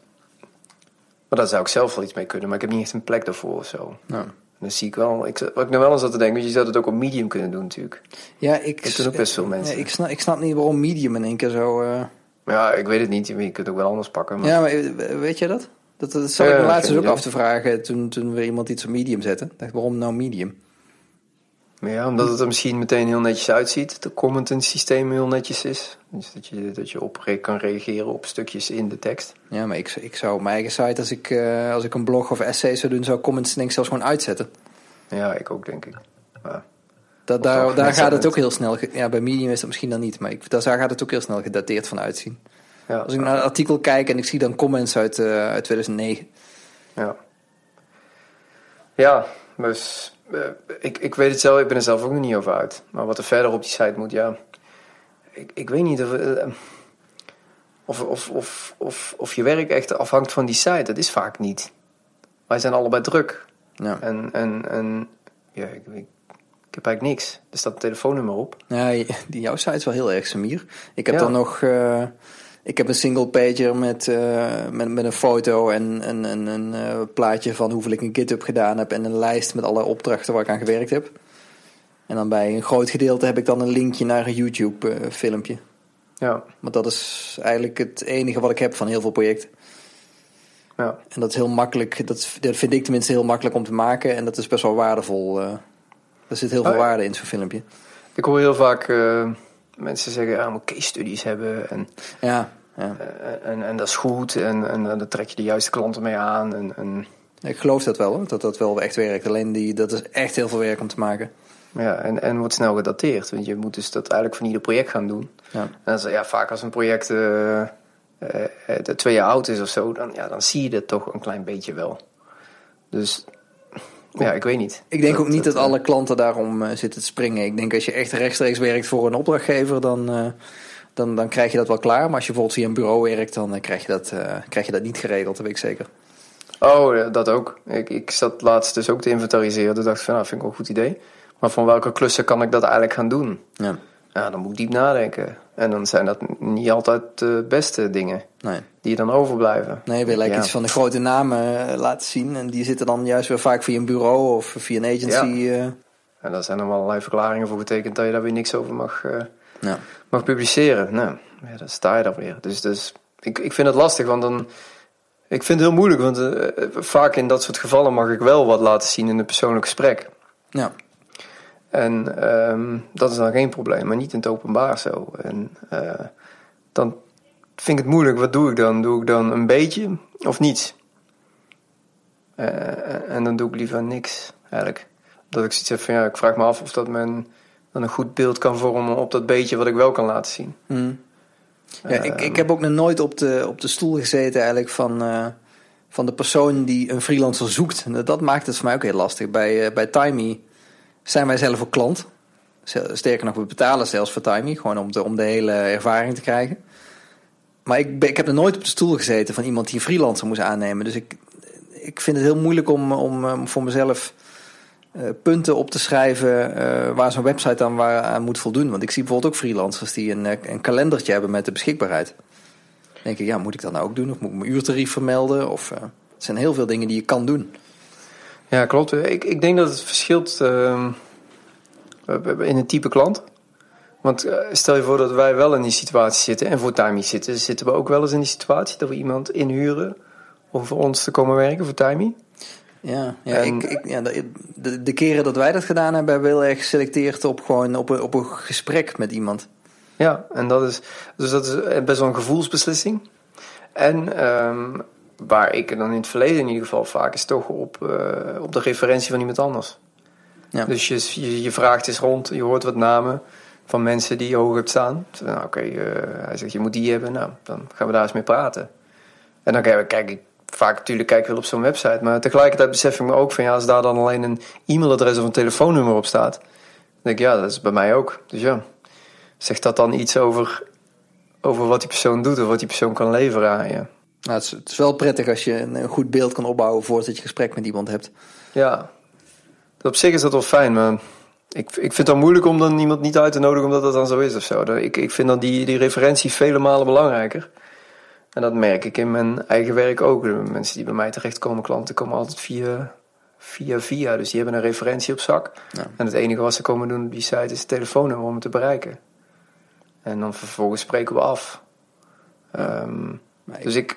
Maar daar zou ik zelf wel iets mee kunnen. Maar ik heb niet echt een plek daarvoor of zo. En dan zie ik wel, ik, wat ik nou wel eens zat te denken, want je zou het ook op medium kunnen doen natuurlijk. Ja, ik, doen ook best veel mensen. Ja, ik, snap, ik snap niet waarom Medium in één keer zo. Ja, ik weet het niet, je kunt het ook wel anders pakken. Maar... Ja, maar eh, weet je dat? Dat, dat zat Ja, ik me laatst dus ook af te vragen toen, toen we iemand iets op Medium zetten. Ik dacht, waarom nou Medium? Ja, omdat het er misschien meteen heel netjes uitziet. Het commenting systeem heel netjes is. Dus dat je, dat je op kan reageren op stukjes in de tekst. Ja, maar ik, ik zou op mijn eigen site, als ik, eh, als ik een blog of essay zou doen, zou comments denk ik zelfs gewoon uitzetten. Ja, ik ook denk ik. Maar, Dat, daar daar gaat het ook heel snel. Ja, bij Medium is dat misschien dan niet, maar ik, daar gaat het ook heel snel gedateerd van uitzien. ja, Als ik naar een artikel kijk en ik zie dan comments uit, eh, uit 2009. ja. Ja, dus eh, ik, ik weet het zelf, ik ben er zelf ook nog niet over uit. Maar wat er verder op die site moet, ja. Ik, ik weet niet of, eh, of, of, of, of, of je werk echt afhangt van die site. Dat is vaak niet. Wij zijn allebei druk. Ja. En, en, en ja, ik heb eigenlijk niks. Er staat een telefoonnummer op. Ja, die jouw site is wel heel erg semier. Ik heb Ja. dan nog... eh, ik heb een single pager met, eh, met, met een foto en een, een, een eh, plaatje van hoeveel ik een GitHub gedaan heb... en een lijst met alle opdrachten waar ik aan gewerkt heb. En dan bij een groot gedeelte heb ik dan een linkje naar een YouTube filmpje. Ja, Want dat is eigenlijk het enige wat ik heb van heel veel projecten. ja. En dat is heel makkelijk, dat, dat vind ik tenminste heel makkelijk om te maken. En dat is best wel waardevol. Er zit heel veel Oh ja. waarde in zo'n filmpje. Ik hoor heel vaak eh, mensen zeggen, ja, je moet case studies hebben en, Ja, ja. eh, en, en dat is goed en, en daar trek je de juiste klanten mee aan. En, en, ik geloof dat wel hoor, dat dat wel echt werkt. Alleen die, dat is echt heel veel werk om te maken. ja, en, en wordt snel gedateerd, want je moet dus dat eigenlijk van ieder project gaan doen. Ja. En is, ja, vaak als een project eh, twee jaar oud is of zo, dan, ja, dan zie je dat toch een klein beetje wel. Dus ja, ik weet niet. Ik denk ook niet dat eh, alle klanten daarom eh, zitten te springen. Ik denk als je echt rechtstreeks werkt voor een opdrachtgever, dan, eh, dan, dan krijg je dat wel klaar. Maar als je bijvoorbeeld via een bureau werkt, dan eh, krijg, je dat, eh, krijg je dat niet geregeld, dat weet ik zeker. Oh, dat ook. Ik, ik zat laatst dus ook te inventariseren. Dus dacht ik van, nou, vind ik wel een goed idee. Maar van welke klussen kan ik dat eigenlijk gaan doen? Ja. Ja, dan moet ik diep nadenken. En dan zijn dat niet altijd de beste dingen Nee. die dan overblijven. Nee, je wil eigenlijk Ja. iets van de grote namen eh, laten zien. En die zitten dan juist weer vaak via een bureau of via een agency. eh. En daar zijn dan allerlei verklaringen voor getekend dat je daar weer niks over mag, eh, ja. mag publiceren. Nou, ja, dan sta je daar weer. Dus, dus ik, ik vind het lastig, want dan... Ik vind het heel moeilijk, want vaak in dat soort gevallen mag ik wel wat laten zien in een persoonlijk gesprek. ja. En ehm, dat is dan geen probleem, maar niet in het openbaar zo. En eh, dan vind ik het moeilijk, wat doe ik dan? Doe ik dan een beetje of niets? Eh, en dan doe ik liever niks, eigenlijk. Dat ik zoiets heb van, ja, ik vraag me af of dat men dan een goed beeld kan vormen op dat beetje wat ik wel kan laten zien. Hm. Ja, ik, ik heb ook nog nooit op de, op de stoel gezeten eigenlijk van, eh, van de persoon die een freelancer zoekt. Dat maakt het voor mij ook heel lastig. Bij, bij Timey zijn wij zelf ook klant. Sterker nog, we betalen zelfs voor Timey, gewoon om de, om de hele ervaring te krijgen. Maar ik, ik heb nog nooit op de stoel gezeten van iemand die een freelancer moest aannemen. Dus ik, ik vind het heel moeilijk om, om, voor mezelf eh, punten op te schrijven eh, waar zo'n website dan aan moet voldoen. Want ik zie bijvoorbeeld ook freelancers die een, eh, een kalendertje hebben met de beschikbaarheid. Dan denk ik, ja, moet ik dat nou ook doen? Of moet ik mijn uurtarief vermelden? Of, zijn heel veel dingen die je kan doen. Ja, klopt. Ik, ik denk dat het verschilt ehm, in het type klant. Want eh, stel je voor dat wij wel in die situatie zitten en voor Timey zitten, zitten we ook wel eens in die situatie dat we iemand inhuren om voor ons te komen werken voor Timey. Ja, ja, En- ik, ik, ja de, de, de keren dat wij dat gedaan hebben, hebben we heel erg geselecteerd op, gewoon op, een, op een gesprek met iemand. Ja, en dat is, dus dat is best wel een gevoelsbeslissing. En ehm, waar ik dan in het verleden in ieder geval vaak is toch op, eh, op de referentie van iemand anders. Ja. Dus je, je, je vraagt eens rond, je hoort wat namen van mensen die je hoog hebt staan. Nou, oké, eh, hij zegt je moet die hebben, nou, dan gaan we daar eens mee praten. En dan kijk, kijk ik vaak natuurlijk kijk ik wel op zo'n website, maar tegelijkertijd besef ik me ook van ja, als daar dan alleen een e-mailadres of een telefoonnummer op staat, dan denk ik ja, dat is bij mij ook. Dus ja, zegt dat dan iets over, over wat die persoon doet of wat die persoon kan leveren aan je? Nou, het, is, het is wel prettig als je een, een goed beeld kan opbouwen voordat je gesprek met iemand hebt. Ja, op zich is dat wel fijn, maar ik, ik vind het dan moeilijk om dan iemand niet uit te nodigen omdat dat dan zo is of zo. Ik, ik vind dan die, die referentie vele malen belangrijker. En dat merk ik in mijn eigen werk ook. De mensen die bij mij terechtkomen, klanten, komen altijd via, via, via. Dus die hebben een referentie op zak. Ja. En het enige wat ze komen doen op die site is het telefoonnummer om het te bereiken. En dan vervolgens spreken we af. Ehm, dus ik,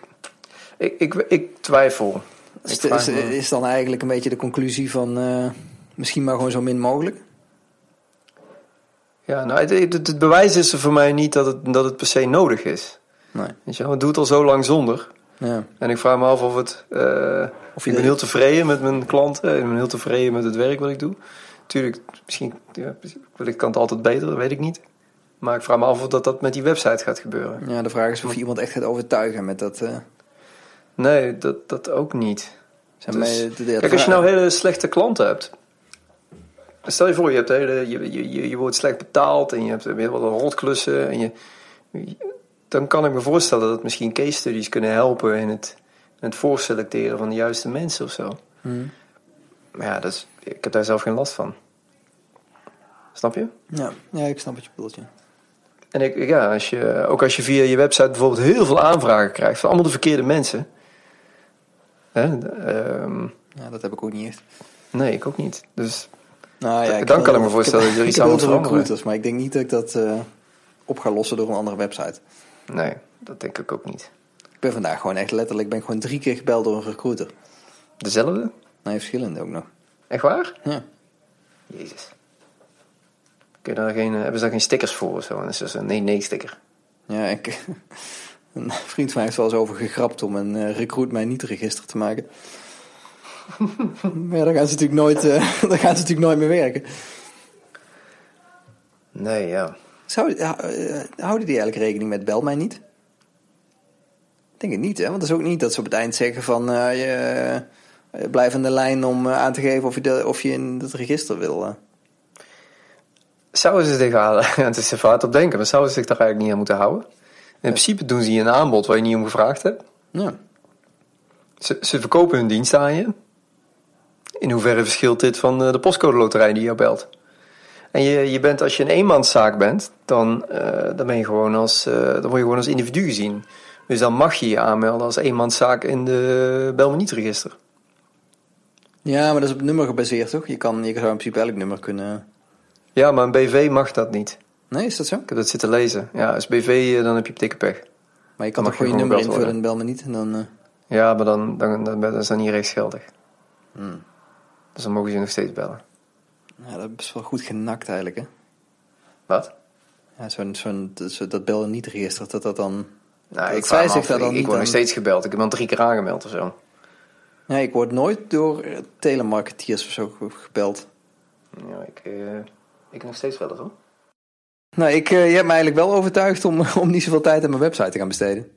ik, ik, ik twijfel. Is, Ik is, is dan eigenlijk een beetje de conclusie van eh, misschien maar gewoon zo min mogelijk? Ja, nou, het, het, het bewijs is er voor mij niet dat het, dat het per se nodig is. Nee. Weet je ik doe het al zo lang zonder. Ja. En ik vraag me af of het... eh, Of ik ben heel tevreden met mijn klanten. Ik ben heel tevreden met het werk wat ik doe. Tuurlijk, misschien ja, wellicht kan het altijd beter, dat weet ik niet. Maar ik vraag me af of dat, dat met die website gaat gebeuren. ja, de vraag is of je iemand echt gaat overtuigen met dat. eh, Nee, dat, dat ook niet. zijn Dus- mij de- de- Kijk, als je nou hele slechte klanten hebt. Stel je voor, je, hebt hele, je, je, je, je wordt slecht betaald en je hebt weer wat rotklussen. En je, dan kan ik me voorstellen dat misschien case studies kunnen helpen in het, in het voorselecteren van de juiste mensen of zo. Hmm. Maar ja, dat is, ik heb daar zelf geen last van. Snap je? Ja. ja, ik snap wat je bedoelt. Ja. En ik, ja, als je, ook als je via je website bijvoorbeeld heel veel aanvragen krijgt van allemaal de verkeerde mensen. Hè, ehm, ja, dat heb ik ook niet echt. Nee, ik ook niet. Dus Nou ja, Dan kan ik me voorstellen dat je er ik iets aan moet recruiters, maar ik denk niet dat ik dat eh, op ga lossen door een andere website. Nee, dat denk ik ook niet. Ik ben vandaag gewoon echt letterlijk, ik ben gewoon drie keer gebeld door een recruiter. Dezelfde? Nee, verschillende ook nog. Echt waar? Ja. Jezus. Kun je daar geen, eh, hebben ze daar geen stickers voor of zo? Is dus een nee-nee-sticker. Ja, ik, (laughs) een vriend van mij heeft wel eens over gegrapt om een eh, recruit mij niet register te maken. maar ja, daar gaan ze natuurlijk nooit, eh, (laughs) daar gaan ze natuurlijk nooit mee werken. Nee, ja. Zou, eh, houden die eigenlijk rekening met bel mij niet? Ik denk het niet, hè? Want het is ook niet dat ze op het eind zeggen van... je, blijf aan de lijn om aan te geven of je, de, of je in het register wil. Zouden ze zich aan, (laughs) het is er op denken, maar zouden ze zich daar eigenlijk niet aan moeten houden? In principe doen ze je een aanbod waar je niet om gevraagd hebt. Ja. Ze, ze verkopen hun dienst aan je. In hoeverre verschilt dit van eh, de postcode loterij die jou belt? En je, je bent, als je een eenmanszaak bent, dan, eh, dan, ben je gewoon als, eh, dan word je gewoon als individu gezien. Dus dan mag je je aanmelden als eenmanszaak in de bel me niet register. ja, maar dat is op nummer gebaseerd, toch? Je, kan, je zou in principe elk nummer kunnen... Ja, maar een BV mag dat niet. Nee, is dat zo? Ik heb dat zitten lezen. Ja, als BV, eh, dan heb je dikke pech. Maar je kan toch gewoon je nummer invullen en bel me niet. En dan, eh, Ja, maar dan, dan, dan, dan is dat niet rechtsgeldig. hmm. Dus dan mogen ze je nog steeds bellen. ja, dat is wel goed genakt eigenlijk, hè? Wat? Ja, zo'n, zo'n, dat, zo- dat bel niet register, dat dat dan... Nou, Dat ik zij zich daar dan ik, word nog aan- steeds gebeld. Ik heb al drie keer aangemeld of zo. Ja, ik word nooit door eh, telemarketeers of zo ge- gebeld. Ja, ik, eh, ik nog steeds wel eens hoor. Nou, ik, eh, je hebt me eigenlijk wel overtuigd om, (laughs) om niet zoveel tijd aan mijn website te gaan besteden.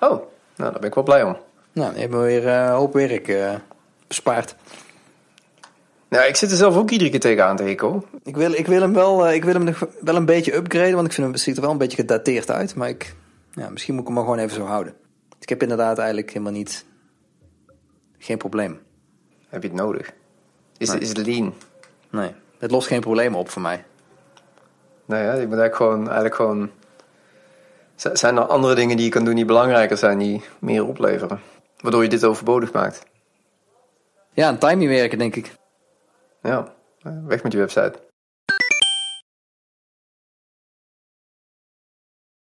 Oh, nou, daar ben ik wel blij om. Nou, je hebt me weer eh, een hoop werk eh, bespaard. Nou, ik zit er zelf ook iedere keer tegenaan te hikken. Ik wil, ik wil hem, wel, ik wil hem nog wel een beetje upgraden, want ik vind hem ziet er wel een beetje gedateerd uit. Maar ik, ja, misschien moet ik hem maar gewoon even zo houden. Ik heb inderdaad eigenlijk helemaal niet... Geen probleem. Heb je het nodig? Is, Nee. is het lean? Nee, het lost geen problemen op voor mij. Nou ja, je moet eigenlijk gewoon, eigenlijk gewoon... Zijn er andere dingen die je kan doen die belangrijker zijn, die meer opleveren? Waardoor je dit overbodig maakt. Ja, aan timing werken, denk ik. Ja, weg met je website.